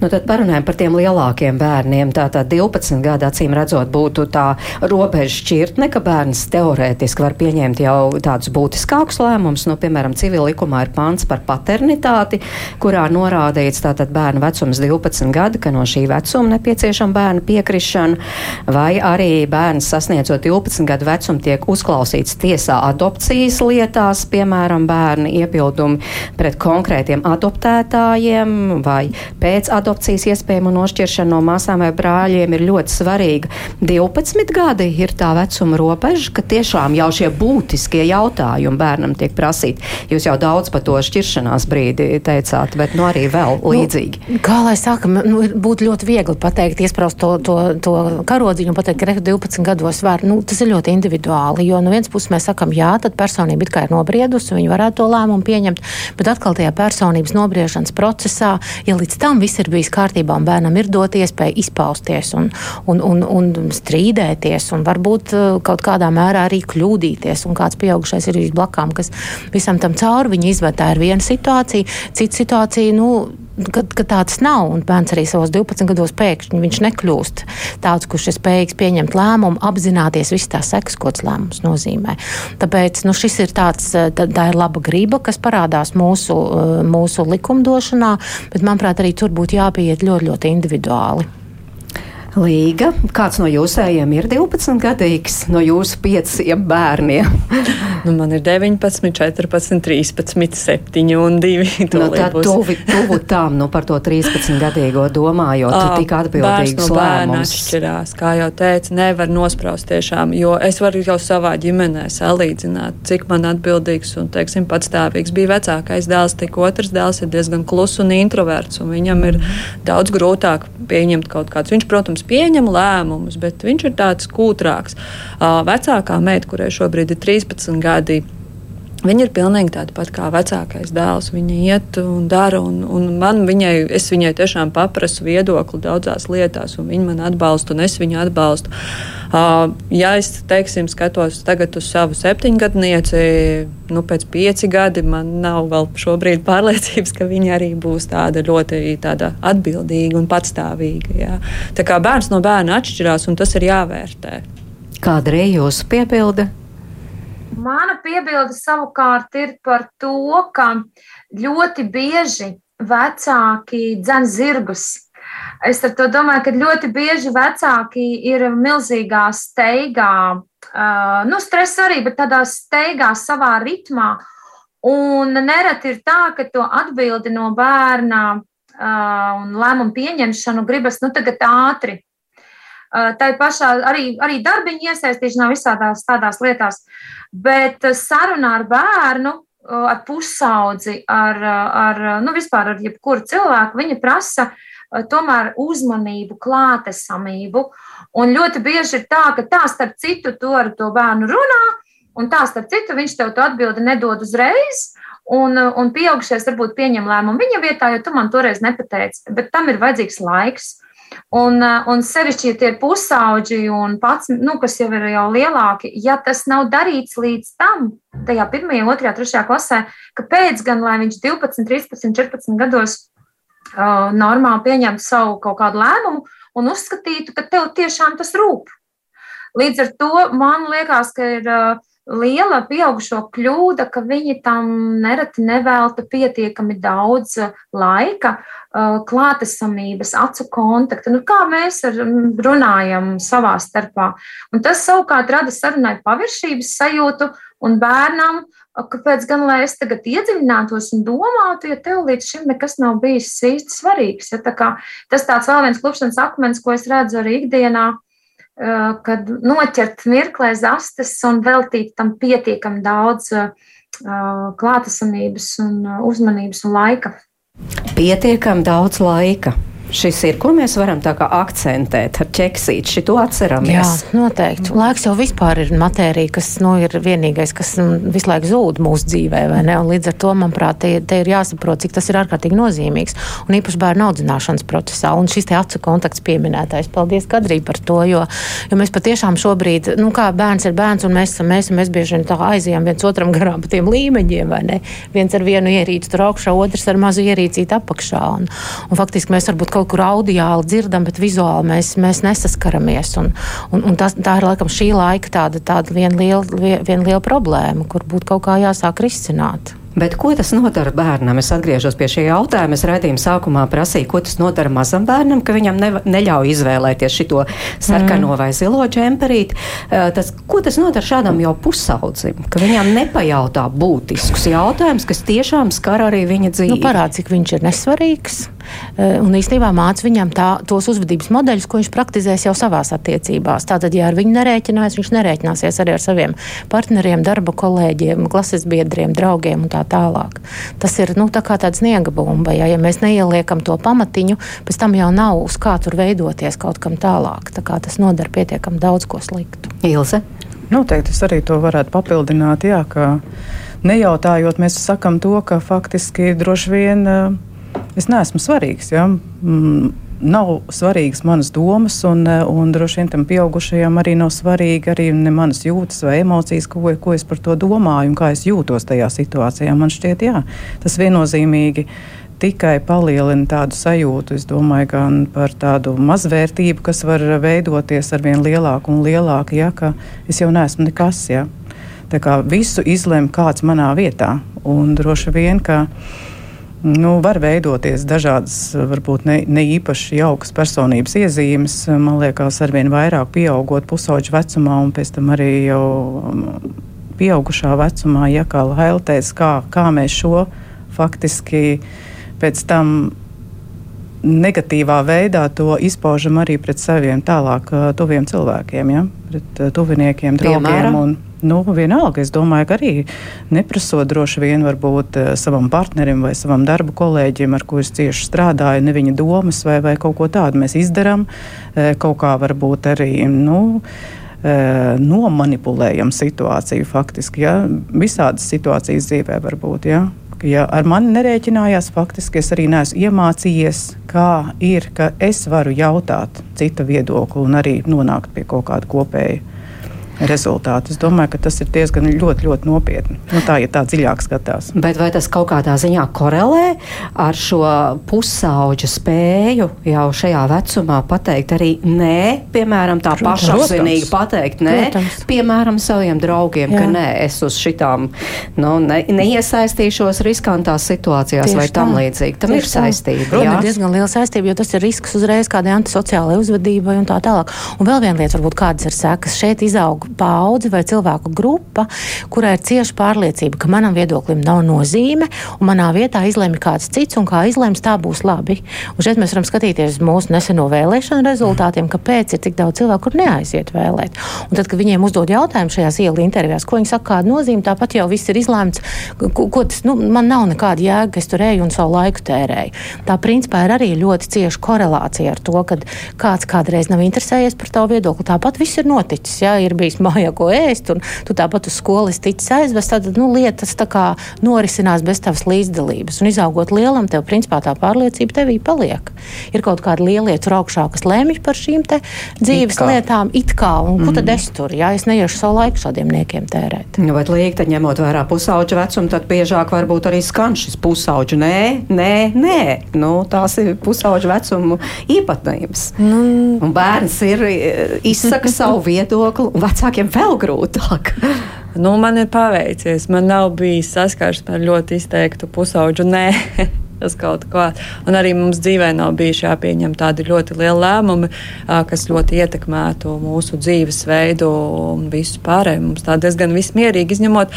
Nu, tad parunājam par tiem lielākiem bērniem. Tātad 12 gadu acīm redzot būtu tā robeža šķirtne, ka bērns teorētiski var pieņemt jau tādus būtiskākus lēmumus. Nu, piemēram, civil likumā ir pants par paternitāti, kurā norādīts tātad bērna vecums 12 gadi, ka no šī vecuma nepieciešama bērna piekrišana, vai arī bērns sasniedzot 12 gadu vecumu tiek uzklausīts tiesā adopcijas lietās, piemēram, bērna iebildumi pret konkrētiem adoptētājiem vai pēc pēc adopcijas iespējamu nošķiršanu no māsām vai brāļiem ir ļoti svarīga. 12 gadi ir tā vecuma robeža, ka tiešām jau šie būtiskie jautājumi bērnam tiek prasīti. Jūs jau daudz par to šķiršanās brīdi teicāt, bet nu arī vēl nu, līdzīgi. Nu, kā lai saka, nu, būtu ļoti viegli pateikt, iespraust to, to, to karodziņu un pateikt, ka 12 gados var, nu, tas ir ļoti individuāli, jo no vienas puses mēs sakam, jā, tad personība it kā ir nobriedusi, viņi varētu to lēmumu pieņemt, bet atkal tajā personības nobriešanas procesā, ja līdz tam viss ir bijis kārtībā un bērnam ir dot iespēju izpausties un, un, un, un strīdēties un varbūt uh, kaut kādā mērā arī kļūdīties. Un kāds pieaugušais ir blakām, kas visam tam cauri viņa izved. Tā ir viena situācija, cita situācija. Nu, Kad, kad tāds nav, un bērns arī savos 12 gados pēkšņi viņš nekļūst tāds, kurš ir spējīgs pieņemt lēmumu, apzināties visas tās sekas, ko tas lēmums nozīmē. Tāpēc nu, šis ir tāds, tā, tā ir laba griba, kas parādās mūsu, mūsu likumdošanā, bet manuprāt, arī tur būtu jāpieiet ļoti, ļoti individuāli. Līga, kāds no jūsējiem ir 12 gadīgs, no jūsu pieciem bērniem? nu, man ir 19, 14, 13, 7 un 2. Nu, tad tuvi, tuvu tam, nu par to 13 gadīgo domājot, tu tik atbildīgs no lēmums. Atšķirās, kā jau teicu, nevar nospraust tiešām, jo es varu jau savā ģimenē salīdzināt, cik man atbildīgs un, teiksim, patstāvīgs bija vecākais dēls, tik otrs dēls ir diezgan klus un introverts, un viņam ir daudz grūtāk pieņemt kaut kādus. Viņš, protams, protams, pieņem lēmumus, bet viņš ir tāds kūtrāks. Vecākā meita, kurai šobrīd ir 13 gadi, Viņa ir pilnīgi tāda pati kā vecākais dēls. Viņa iet un dara, un, un man viņai, es viņai tiešām paprasu viedokli daudzās lietās, un viņa man atbalsta, un es viņu atbalstu. Uh, ja es, teiksim, skatos tagad uz savu septiņgadnieci, nu, pēc pieci gadi, man nav vēl šobrīd pārliecības, ka viņa arī būs tāda ļoti tāda atbildīga un patstāvīga. Jā. Tā kā bērns no bērna atšķirās, un tas ir jāvērtē. Kāda ir jūsu piebilde? Mana piebilde savukārt ir par to, ka ļoti bieži vecāki dzen zirgus. Es ar to domāju, ka ļoti bieži vecāki ir milzīgā steigā, nu, stresa arī, bet tādā steigā savā ritmā. Un nereti ir tā, ka to atbildi no bērna un lēmumu pieņemšanu gribas nu, tagad ātri. Tā pašā arī, arī darbiņa iesaistīšanā visādās tādās lietās. Uh, Bet eh, sarunā ar bērnu, eh, ar pusaudzi, ar, ar, nu, vispār ar jebkuru cilvēku, viņa prasa eh, tomēr uzmanību, klātesamību. Un ļoti bieži ir tā, ka tā starp citu to ar to bērnu runā, Un tā, starp citu, viņš tev to atbildi nedod uzreiz. Un, un pieaugušais varbūt pieņem lēmumu viņa vietā, jo tu man toreiz nepateici, bet tam ir vajadzīgs laiks. Un, un sevišķi, ja tie ir pusauģi un pats, nu, kas jau ir jau lielāki, ja tas nav darīts līdz tam, tajā pirmajā, otrajā, trešajā klasē, kāpēc gan, lai viņš 12, 13, 14 gados uh, normāli pieņemtu savu kaut kādu lēmumu un uzskatītu, ka tev tiešām tas rūp. Līdz ar to man liekas, ka ir uh, liela pieaugušo kļūda, ka viņi tam nereti nevelta pietiekami daudz uh, laika, uh, klātesamības, acu kontakta, nu, kā mēs runājam savā starpā. Un tas savukārt rada sarunai paviršības sajūtu un bērnam, uh, kāpēc gan lai es tagad iedziļinātos un domātu, ja tev līdz šim nekas nav bijis īsti svarīgs. Ja, tā kā, tas tāds vēl viens klupšanas akmens, ko es redzu arī ikdienā Eh, kad noķert mirklē zastes un veltīt tam pietiekami daudz eh, klātesamības un eh, uzmanības un laika. Pietiekami daudz laika. Šis ir, ko mēs varam tā kā akcentēt ar ķeksīti, šito atceramies. Jā, noteikti. Laiks jau vispār ir matērija, kas nu, ir vienīgais, kas mm, visu laiku zūd mūsu dzīvē, vai ne? Un līdz ar to, manuprāt, te, te ir jāsaprot, cik tas ir ārkārtīgi nozīmīgs. Un īpaši bērnu audzināšanas procesā. Un šis te acu kontakts pieminētais. Paldies, Kadrī, par to, jo, jo mēs patiešām šobrīd, nu kā bērns ir bērns, un mēs esam mēs, un mēs bieži vien tā aizējām viens otram garām pa tiem līmeņiem, vai ne? Viens ar vienu ierīci tur augšā, otrs ar mazu ierīcīti apakšā. Un, un faktiski mēs varbūt kaut kur audiāli dzirdam, bet vizuāli mēs, mēs nesaskaramies. Un, un, un tas, tā ir laikam šī laika tāda, tāda viena liela, vien liela problēma, kur būtu kaut kā jāsāk risināt. Bet ko tas nodara bērnam? Es atgriežos pie šī jautājuma. Es raidījuma sākumā prasīju, ko tas nodara mazam bērnam, ka viņam ne, neļauj izvēlēties šo sarkano mm. vai zilo džemperīti. Uh, tas, ko tas nodara šādam jau pusaudzim, ka viņam nepajautā būtiskus jautājumus, kas tiešām skar arī viņa dzīvi? Nu, parāda, cik viņš ir nesvarīgs. Uh, un īstenībā māca viņam tā, tos uzvedības modeļus, ko viņš praktizēs jau savās attiecībās. Tātad, ja ar viņu nerēķinās, viņš nerēķināsies arī ar saviem partneriem, darba kolēģiem, klases biedriem, draugiem un tā tā tālāk. Tas ir nu, tā kā tāds sniega bumba. Ja, ja mēs neieliekam to pamatiņu, pēc tam jau nav uz kā tur veidoties kaut kam tālāk. Tā kā tas nodara pietiekami daudz ko sliktu. Ilze? Noteikti es arī to varētu papildināt. Jā, ka nejautājot, mēs sakam to, ka faktiski droši vien eh, es neesmu svarīgs. Ja? Mm, nav svarīgas manas domas, un, eh, un droši vien tam pieaugušajam arī nav svarīgi arī manas jūtas vai emocijas, ko, ko es par to domāju un kā es jūtos tajā situācijā. Man šķiet, jā, tas viennozīmīgi tikai palielina tādu sajūtu, es domāju, gan par tādu mazvērtību, kas var veidoties ar vien lielāku un lielāku, ja, ka es jau neesmu nekas. Ja. Tā kā visu izlem kāds manā vietā, un droši vien, ka Nu, var veidoties dažādas, varbūt ne, ne īpaši jaukas personības iezīmes. Man liekas, arvien vairāk pieaugot pusauģu vecumā un pēc tam arī jau um, pieaugušā vecumā, ja kā Laila teica, kā, kā mēs šo faktiski pēc tam negatīvā veidā to izpaužam arī pret saviem tālāk uh, tuviem cilvēkiem, ja? pret uh, tuviniekiem, draugiem. Piemēram? Un, Nu, vienalga, es domāju, ka arī neprasot droši vien varbūt eh, savam partnerim vai savam darba kolēģim, ar ko es cieši strādāju, ne viņa domas vai, vai kaut ko tādu mēs izdarām, kaut kā varbūt arī. Nu, nomanipulējam situāciju faktiski. Ja? Visādas situācijas dzīvē var būt. Ja? Ja ar mani nerēķinājās, faktiski es arī neesmu iemācījies, kā ir, ka es varu jautāt cita viedokli un arī nonākt pie kaut kāda kopēja rezultātu. Es domāju, ka tas ir diezgan ļoti, ļoti nopietni. Nu, tā ir ja tā dziļāk skatās. Bet vai tas kaut kādā ziņā korelē ar šo pusauģa spēju jau šajā vecumā pateikt arī nē, piemēram, tā pašapziņīgi pateikt nē, Protams. piemēram, saviem draugiem, Jā. ka nē, es uz šitām nu, ne, neiesaistīšos riskantās situācijās Tieši vai tam tā. līdzīgi. Tam Tieši ir saistība. Protams, ir diezgan liela saistība, jo tas ir risks uzreiz kādai antisociālai uzvedībai un tā tālāk. Un vēl viena lieta, varbūt kādas ir sekas. Šeit izaug paudze vai cilvēku grupa, kurai ir cieša pārliecība, ka manam viedoklim nav nozīme, un manā vietā izlemj kāds cits, un kā izlems, tā būs labi. Un šeit mēs varam skatīties uz mūsu neseno vēlēšanu rezultātiem, kāpēc ir tik daudz cilvēku, kur neaiziet vēlēt. Un tad, kad viņiem uzdod jautājumu šajās ielu intervijās, ko viņi saka, kāda nozīme, tāpat jau viss ir izlēmts, ko, ko tas, nu, man nav nekāda jēga, ka es tur eju un savu laiku tērēju. Tā principā ir arī ļoti cieša korelācija ar to, ka kāds kādreiz nav interesējies par tavu viedokli. Tāpat viss ir noticis. Jā, ir bijis atnest mājā ko ēst, un tu tāpat uz skolas ticis aizvest, tad nu, lietas tā kā norisinās bez tavas līdzdalības. Un izaugot lielam, tev principā tā pārliecība tevī paliek. Ir kaut kāda lielie tur augšā, kas lemj par šīm dzīves it lietām, it kā, un mm. ko tad mhm. es tur, ja es neiešu savu laiku šādiem niekiem tērēt. Nu, bet liek, tad ņemot vērā pusauģa vecumu, tad biežāk varbūt arī skan šis pusauģa. Nē, nē, nē. Nu, tās ir pusauģa vecuma īpatnības. Nu. Un bērns ir izsaka savu viedokli, un vecākiem vēl grūtāk. Nu, man ir paveicies. Man nav bijis saskarsme ar ļoti izteiktu pusauģu. Nē, uz kaut ko. Un arī mums dzīvē nav bijuši jāpieņem tādi ļoti lieli lēmumi, kas ļoti ietekmētu mūsu dzīvesveidu un visu pārējo. Mums tā diezgan vismierīgi izņemot.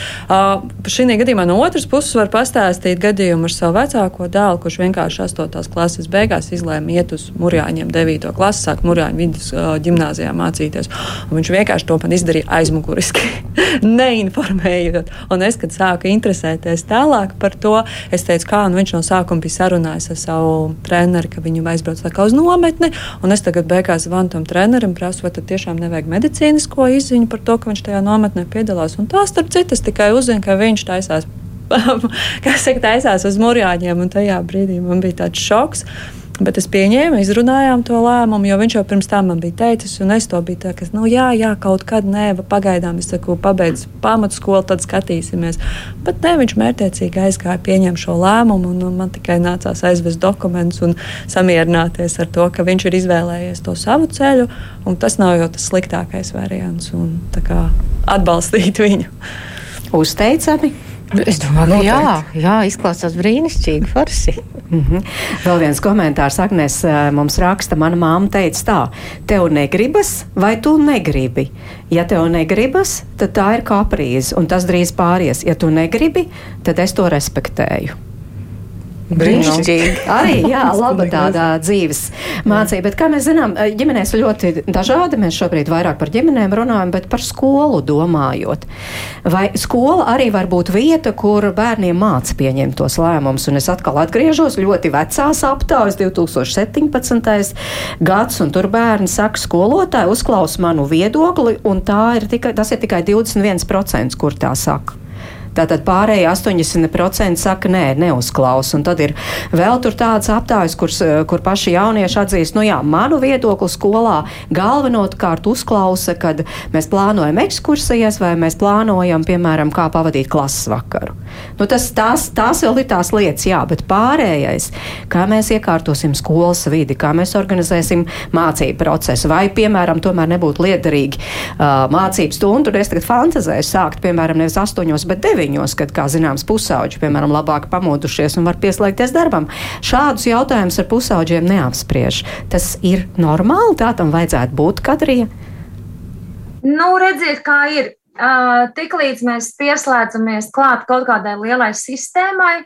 Šī gadījumā no otras puses var pastāstīt gadījumu ar savu vecāko dēlu, kurš vienkārši 8. klases beigās izlēma iet uz Mūrjāņiem 9. klasi, sākt Mūrjāņu vidus gimnāzijā mācīties. Un viņš vienkārši to man izdarīja aizmuguriski, neinformējot. Un es, kad sāku interesēties tālāk par to, es teicu, kā nu viņš no sākuma sākuma bija sarunājis ar savu treneri, ka viņu aizbrauc uz nometni. Es tagad beigās zvanu tam trenerim, prasu, vai tiešām nevajag medicīnisko izziņu par to, ka viņš tajā nometnē piedalās. Un tā, starp citu, es tikai uzzinu, ka viņš taisās. Kas saka, taisās uz mūrjāņiem, un tajā brīdī man bija tāds šoks. Bet es pieņēmu, izrunājām to lēmumu, jo viņš jau pirms tam man bija teicis, un es to biju tā, ka, nu, jā, jā, kaut kad, nē, pagaidām, es saku, pabeidzu pamatskolu, tad skatīsimies. Bet nē, viņš mērķiecīgi aizgāja, pieņēma šo lēmumu, un, un man tikai nācās aizvest dokumentus un samierināties ar to, ka viņš ir izvēlējies to savu ceļu, un tas nav jau tas sliktākais variants, un kā, atbalstīt viņu. Uzteicami! Es domāju, ka jā, jā, izklausās brīnišķīgi, forši. Mm -hmm. Vēl viens komentārs, Agnēs, eh, mums raksta, mana māma teica tā, tev negribas vai tu negribi? Ja tev negribas, tad tā ir kaprīze, un tas drīz pāries. Ja tu negribi, tad es to respektēju. Brīnišķīgi. Arī jā, laba tāda dzīves mācība. Bet, kā mēs zinām, ģimenēs ļoti dažādi. Mēs šobrīd vairāk par ģimenēm runājam, bet par skolu domājot. Vai skola arī var būt vieta, kur bērniem māca pieņemt tos lēmumus? Un es atkal atgriežos ļoti vecās aptaujas, 2017. gads, un tur bērni saka, skolotāji uzklaus manu viedokli, un ir tikai, tas ir tikai 21%, kur tā saka. Tātad pārējie 80% saka, nē, neuzklaus. Un tad ir vēl tur tādas aptājas, kur, kur paši jaunieši atzīst, nu jā, manu viedokli skolā galvenokārt uzklausa, kad mēs plānojam ekskursijas vai mēs plānojam, piemēram, kā pavadīt klases vakaru. Nu, tas, tās, tās vēl ir tās lietas, jā, bet pārējais, kā mēs iekārtosim skolas vidi, kā mēs organizēsim mācību procesu, vai, piemēram, tomēr nebūtu liederīgi uh, mācību stundu, un es tagad fantazēju sākt, piemēram, nevis astoņos, bet deviņos deviņos, kad, kā zināms, pusauģi, piemēram, labāk pamodušies un var pieslēgties darbam. Šādus jautājumus ar pusauģiem neapspriež. Tas ir normāli, tā tam vajadzētu būt, Kadrija? Nu, redziet, kā ir. Uh, Tiklīdz mēs pieslēdzamies klāt kaut kādai lielai sistēmai,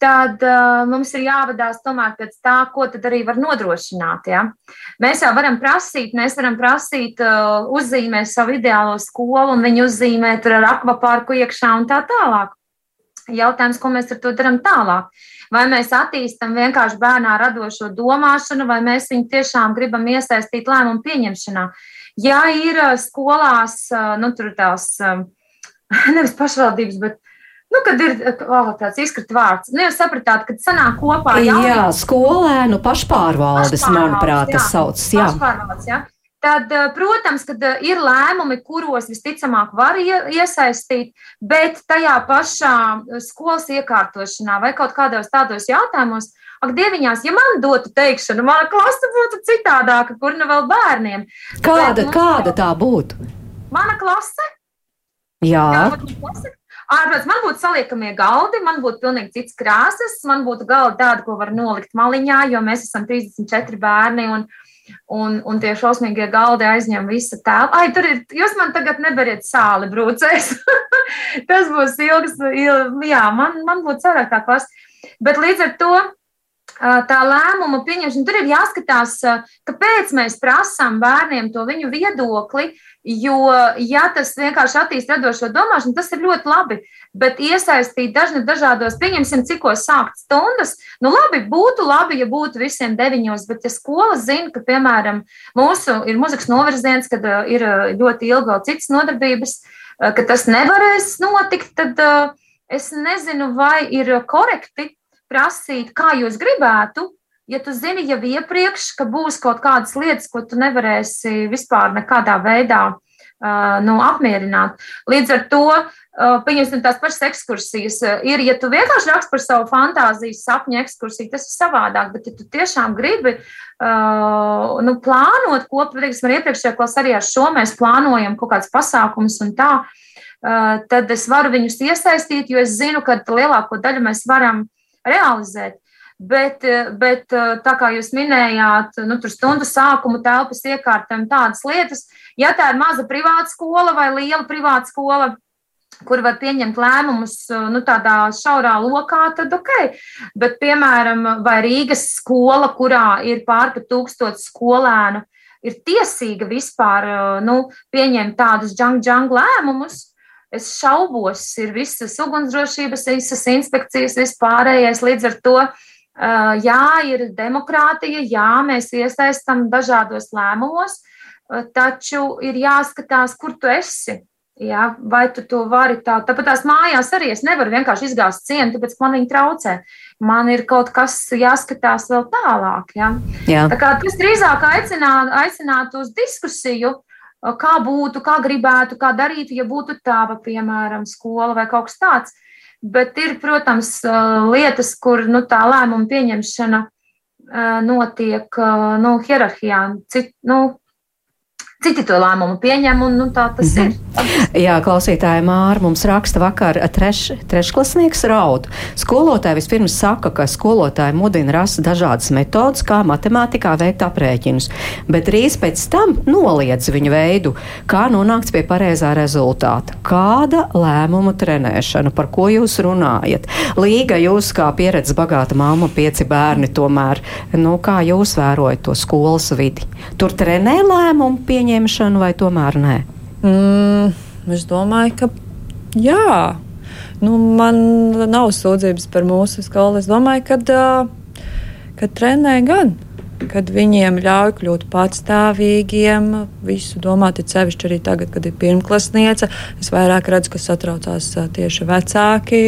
tad uh, mums ir jāvadās tomēr pēc tā, ko tad arī var nodrošināt. Ja? Mēs jau varam prasīt, mēs varam prasīt, uh, uzzīmēt savu ideālo skolu un viņu uzzīmēt ar akvapārku iekšā un tā tālāk. Jautājums, ko mēs ar to darām tālāk? Vai mēs attīstam vienkārši bērnā radošo domāšanu, vai mēs viņu tiešām gribam iesaistīt lēmumu pieņemšanā? Ja ir skolās, nu, tur tās nevis pašvaldības, bet Nu, kad ir oh, tāds izkrits vārds, nu, jūs sapratāt, ka sanāk kopā jau jā, skolēnu pašpārvaldes, pašpārvaldes manuprāt, tas sauc. Jā. Pašpārvaldes, jā. Tad, eh, protams, kad eh, ir lēmumi, kuros visticamāk var iesaistīt, bet tajā pašā eh, skolas iekārtošanā vai kaut kādos tādos jautājumos, ak, dieviņās, ja man dotu teikšanu, mana klase būtu citādāka, kur nu vēl bērniem. Kāda, bet, kāda tā būtu? Mana klase? Jā. Jā? Ārprāts, man būtu saliekamie galdi, man būtu pilnīgi cits krāsas, man būtu galda tāda, ko var nolikt maliņā, jo mēs esam 34 bērni un, un, un tie šausmīgie galdi aizņem visu tēlu. Ai, tur ir, jūs man tagad neberiet sāli brūcēs. Tas būs ilgs, il, jā, man, man būtu savrāk tā klasa. Bet līdz ar to tā lēmuma pieņemšana. Tur ir jāskatās, kāpēc mēs prasām bērniem to viņu viedokli. Jo, ja tas vienkārši attīstīja radošo domāšanu, tas ir ļoti labi. Bet iesaistīt dažni dažādos, pieņemsim, cikos sākt stundas, nu labi, būtu labi, ja būtu visiem deviņos, bet ja skola zina, ka, piemēram, mūsu ir muzikas novirziens, kad ir ļoti ilgi vēl citas nodarbības, ka tas nevarēs notikt, tad es nezinu, vai ir korekti prasīt, kā jūs gribētu, ja tu zini jau iepriekš, ka būs kaut kādas lietas, ko tu nevarēsi vispār nekādā veidā uh, nu, apmierināt. Līdz ar to, uh, pieņemsim tās pašas ekskursijas, ir, ja tu vienkārši rakst par savu fantāzijas sapņu ekskursiju, tas ir savādāk, bet ja tu tiešām gribi uh, nu, plānot kopā, teiksim, ar iepriekšējā klasē arī ar šo mēs plānojam kaut kāds pasākums un tā, tad es varu viņus iesaistīt, jo es zinu, ka lielāko daļu mēs varam realizēt. Bet, bet tā kā jūs minējāt, nu, tur stundu sākumu, telpas iekārtām, tādas lietas, ja tā ir maza privāta skola vai liela privāta skola, kur var pieņemt lēmumus nu, tādā šaurā lokā, tad ok. Bet, piemēram, vai Rīgas skola, kurā ir pārpa tūkstots skolēnu, ir tiesīga vispār nu, pieņemt tādus junk-junk lēmumus, Es šaubos, ir visas ugunsdrošības, visas inspekcijas, vispārējais. Līdz ar to, jā, ir demokrātija, jā, mēs iesaistam dažādos lēmumos, taču ir jāskatās, kur tu esi. Jā, vai tu to vari tā? Tāpat tās mājās arī es nevaru vienkārši izgāzt cienu, tāpēc man viņi traucē. Man ir kaut kas jāskatās vēl tālāk. Jā. Jā. Tā kā tas drīzāk aicinātu aicināt uz diskusiju, kā būtu, kā gribētu, kā darītu, ja būtu tāda, piemēram, skola vai kaut kas tāds. Bet ir, protams, lietas, kur nu, tā lēmuma pieņemšana notiek nu, hierarhijā. Cit, nu, citi to lēmumu pieņem, un nu, tā tas mm -hmm. ir. Jā, klausītāja Māra mums raksta vakar treš, trešklasnieks raud. Skolotāji vispirms saka, ka skolotāji mudina rast dažādas metodas, kā matemātikā veikt aprēķinus, bet drīz pēc tam noliedz viņu veidu, kā nonākt pie pareizā rezultāta. Kāda lēmuma trenēšana, par ko jūs runājat? Līga, jūs kā pieredzes bagāta mamma, pieci bērni, tomēr, nu, kā jūs vērojat to skolas vidi? Tur trenē lēmumu pieņemt pieņemšanu, vai tomēr nē? Mm, es domāju, ka jā. Nu, man nav sūdzības par mūsu skolu. Es domāju, ka, ka trenē gan kad viņiem ļauj kļūt patstāvīgiem, visu domāt, ir sevišķi arī tagad, kad ir pirmklasniece. Es vairāk redzu, ka satraucās tieši vecāki,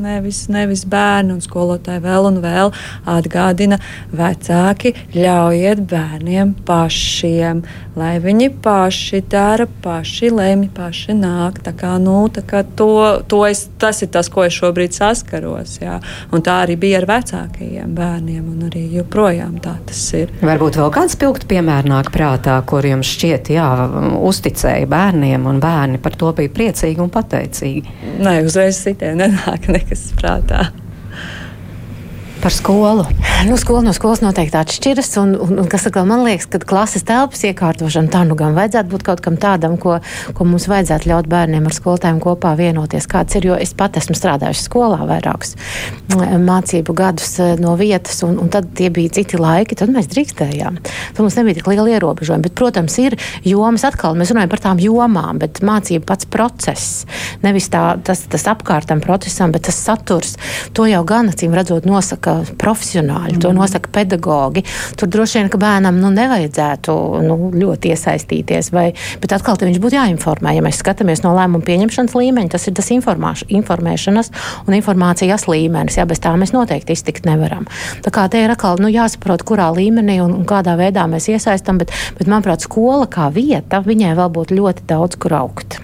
nevis, nevis bērni, un skolotāji vēl un vēl atgādina, vecāki ļaujiet bērniem pašiem, lai viņi paši dara, paši lemj, paši nāk. Tā kā, nu, tā kā to, to es, tas ir tas, ko es šobrīd saskaros. Jā. Un tā arī bija ar vecākajiem bērniem, un arī joprojām tā tas ir. Varbūt vēl kāds pilgt piemērs nāk prātā, kur jums šķiet, jā, uzticēja bērniem, un bērni par to bija priecīgi un pateicīgi. Nē, uzreiz sitē nenāk nekas prātā. Par skolu. Nu, skola no skolas noteikti atšķiras. Un, un, un, kas atkal man liekas, ka klases telpas iekārtošana tā nu gan vajadzētu būt kaut kam tādam, ko, ko mums vajadzētu ļaut bērniem ar skolotājiem kopā vienoties. Kāds ir, jo es pat esmu strādājusi skolā vairākus mācību gadus eh, no vietas, un, un tad tie bija citi laiki, tad mēs drīkstējām. Tad mums nebija tik liela ierobežojuma. Bet, protams, ir jomas atkal, mēs runājam par tām jomām, bet mācību pats process, nevis tā, tas, tas apkārtam procesam, bet tas saturs, to jau gan acīm redzot nosaka nosaka profesionāļi, to nosaka pedagogi. Tur droši vien, ka bērnam nu, nevajadzētu nu, ļoti iesaistīties, vai, bet atkal viņš būtu jāinformē. Ja mēs skatāmies no lēmumu pieņemšanas līmeņa, tas ir tas informēšanas un informācijas līmenis. Jā, bez tā mēs noteikti iztikt nevaram. Tā kā te ir atkal nu, jāsaprot, kurā līmenī un, un kādā veidā mēs iesaistam, bet, bet manuprāt, skola kā vieta, viņai vēl būtu ļoti daudz kur augt.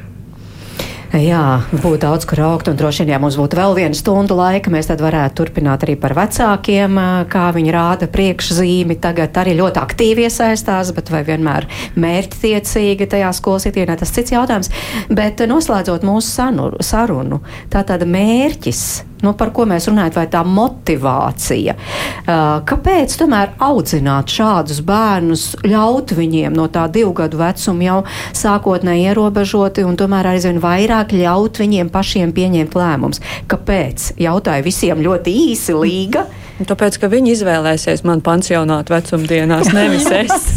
Jā, būtu daudz kur augt, un droši vien, ja mums būtu vēl viena stunda laika, mēs tad varētu turpināt arī par vecākiem, kā viņi rāda priekšzīmi. Tagad arī ļoti aktīvi iesaistās, bet vai vienmēr mērķtiecīgi tajā skolas itienē, tas cits jautājums. Bet noslēdzot mūsu sarunu, tā tāda mērķis nu, par ko mēs runājam, vai tā motivācija. Uh, kāpēc tomēr audzināt šādus bērnus, ļaut viņiem no tā divu gadu vecuma jau sākotnēji ierobežoti un tomēr aizvien vairāk ļaut viņiem pašiem pieņemt lēmumus? Kāpēc? Jautāju visiem ļoti īsi līga. Tāpēc, ka viņi izvēlēsies man pansionātu vecumdienās, nevis es.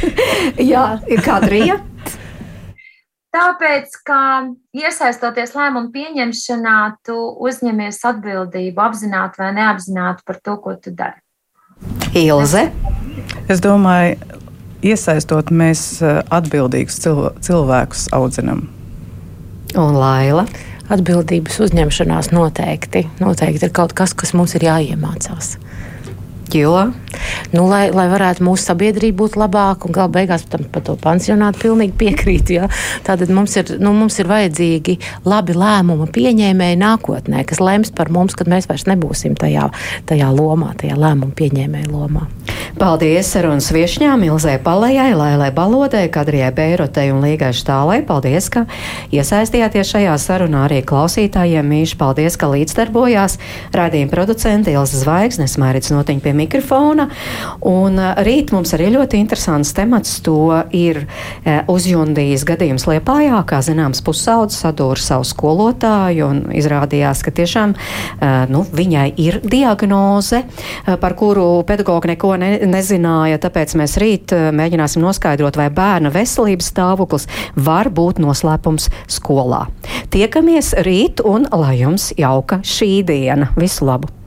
Jā, Kadrija. Tāpēc, ka iesaistoties lēmumu pieņemšanā, tu uzņemies atbildību, apzināti vai neapzināti par to, ko tu dari. Ilze. Es domāju, iesaistot mēs eh, atbildīgus cilvēkus audzinam. Un Laila. Atbildības uzņemšanās noteikti, noteikti ir kaut kas, kas mums ir jāiemācās. Jo? Nu, lai, lai varētu mūsu sabiedrība būt labāka, un gala beigās tam, par to pansionātu pilnīgi piekrītu. Ja? Tātad mums ir, nu, mums ir vajadzīgi labi lēmumu pieņēmēji nākotnē, kas lems par mums, kad mēs vairs nebūsim tajā, tajā lomā, tajā lēmumu pieņēmēju lomā. Paldies sarunas viešņām Ilzē Palējai, Lailai Balodai, Kadrijai Beirotei un Līgai Štālai. Paldies, ka iesaistījāties šajā sarunā arī klausītājiem. Mīši, paldies, ka līdzdarbojās. Radījuma producenti Ilza Zvaigznes, Mērits Notiņa pie mikrofona. Un rīt mums arī ļoti interesants temats. To ir e, uzjundījis gadījums Liepājā, kā zināms, pusaudzes sadūra savu skolotāju un izrādījās, ka tiešām e, nu, viņai ir diagnoze, e, par kuru pedagogi neko ne, nezināja, tāpēc mēs rīt eh, mēģināsim noskaidrot, vai bērna veselības stāvoklis var būt noslēpums skolā. Tiekamies rīt un lai jums jauka šī diena. Visu labu!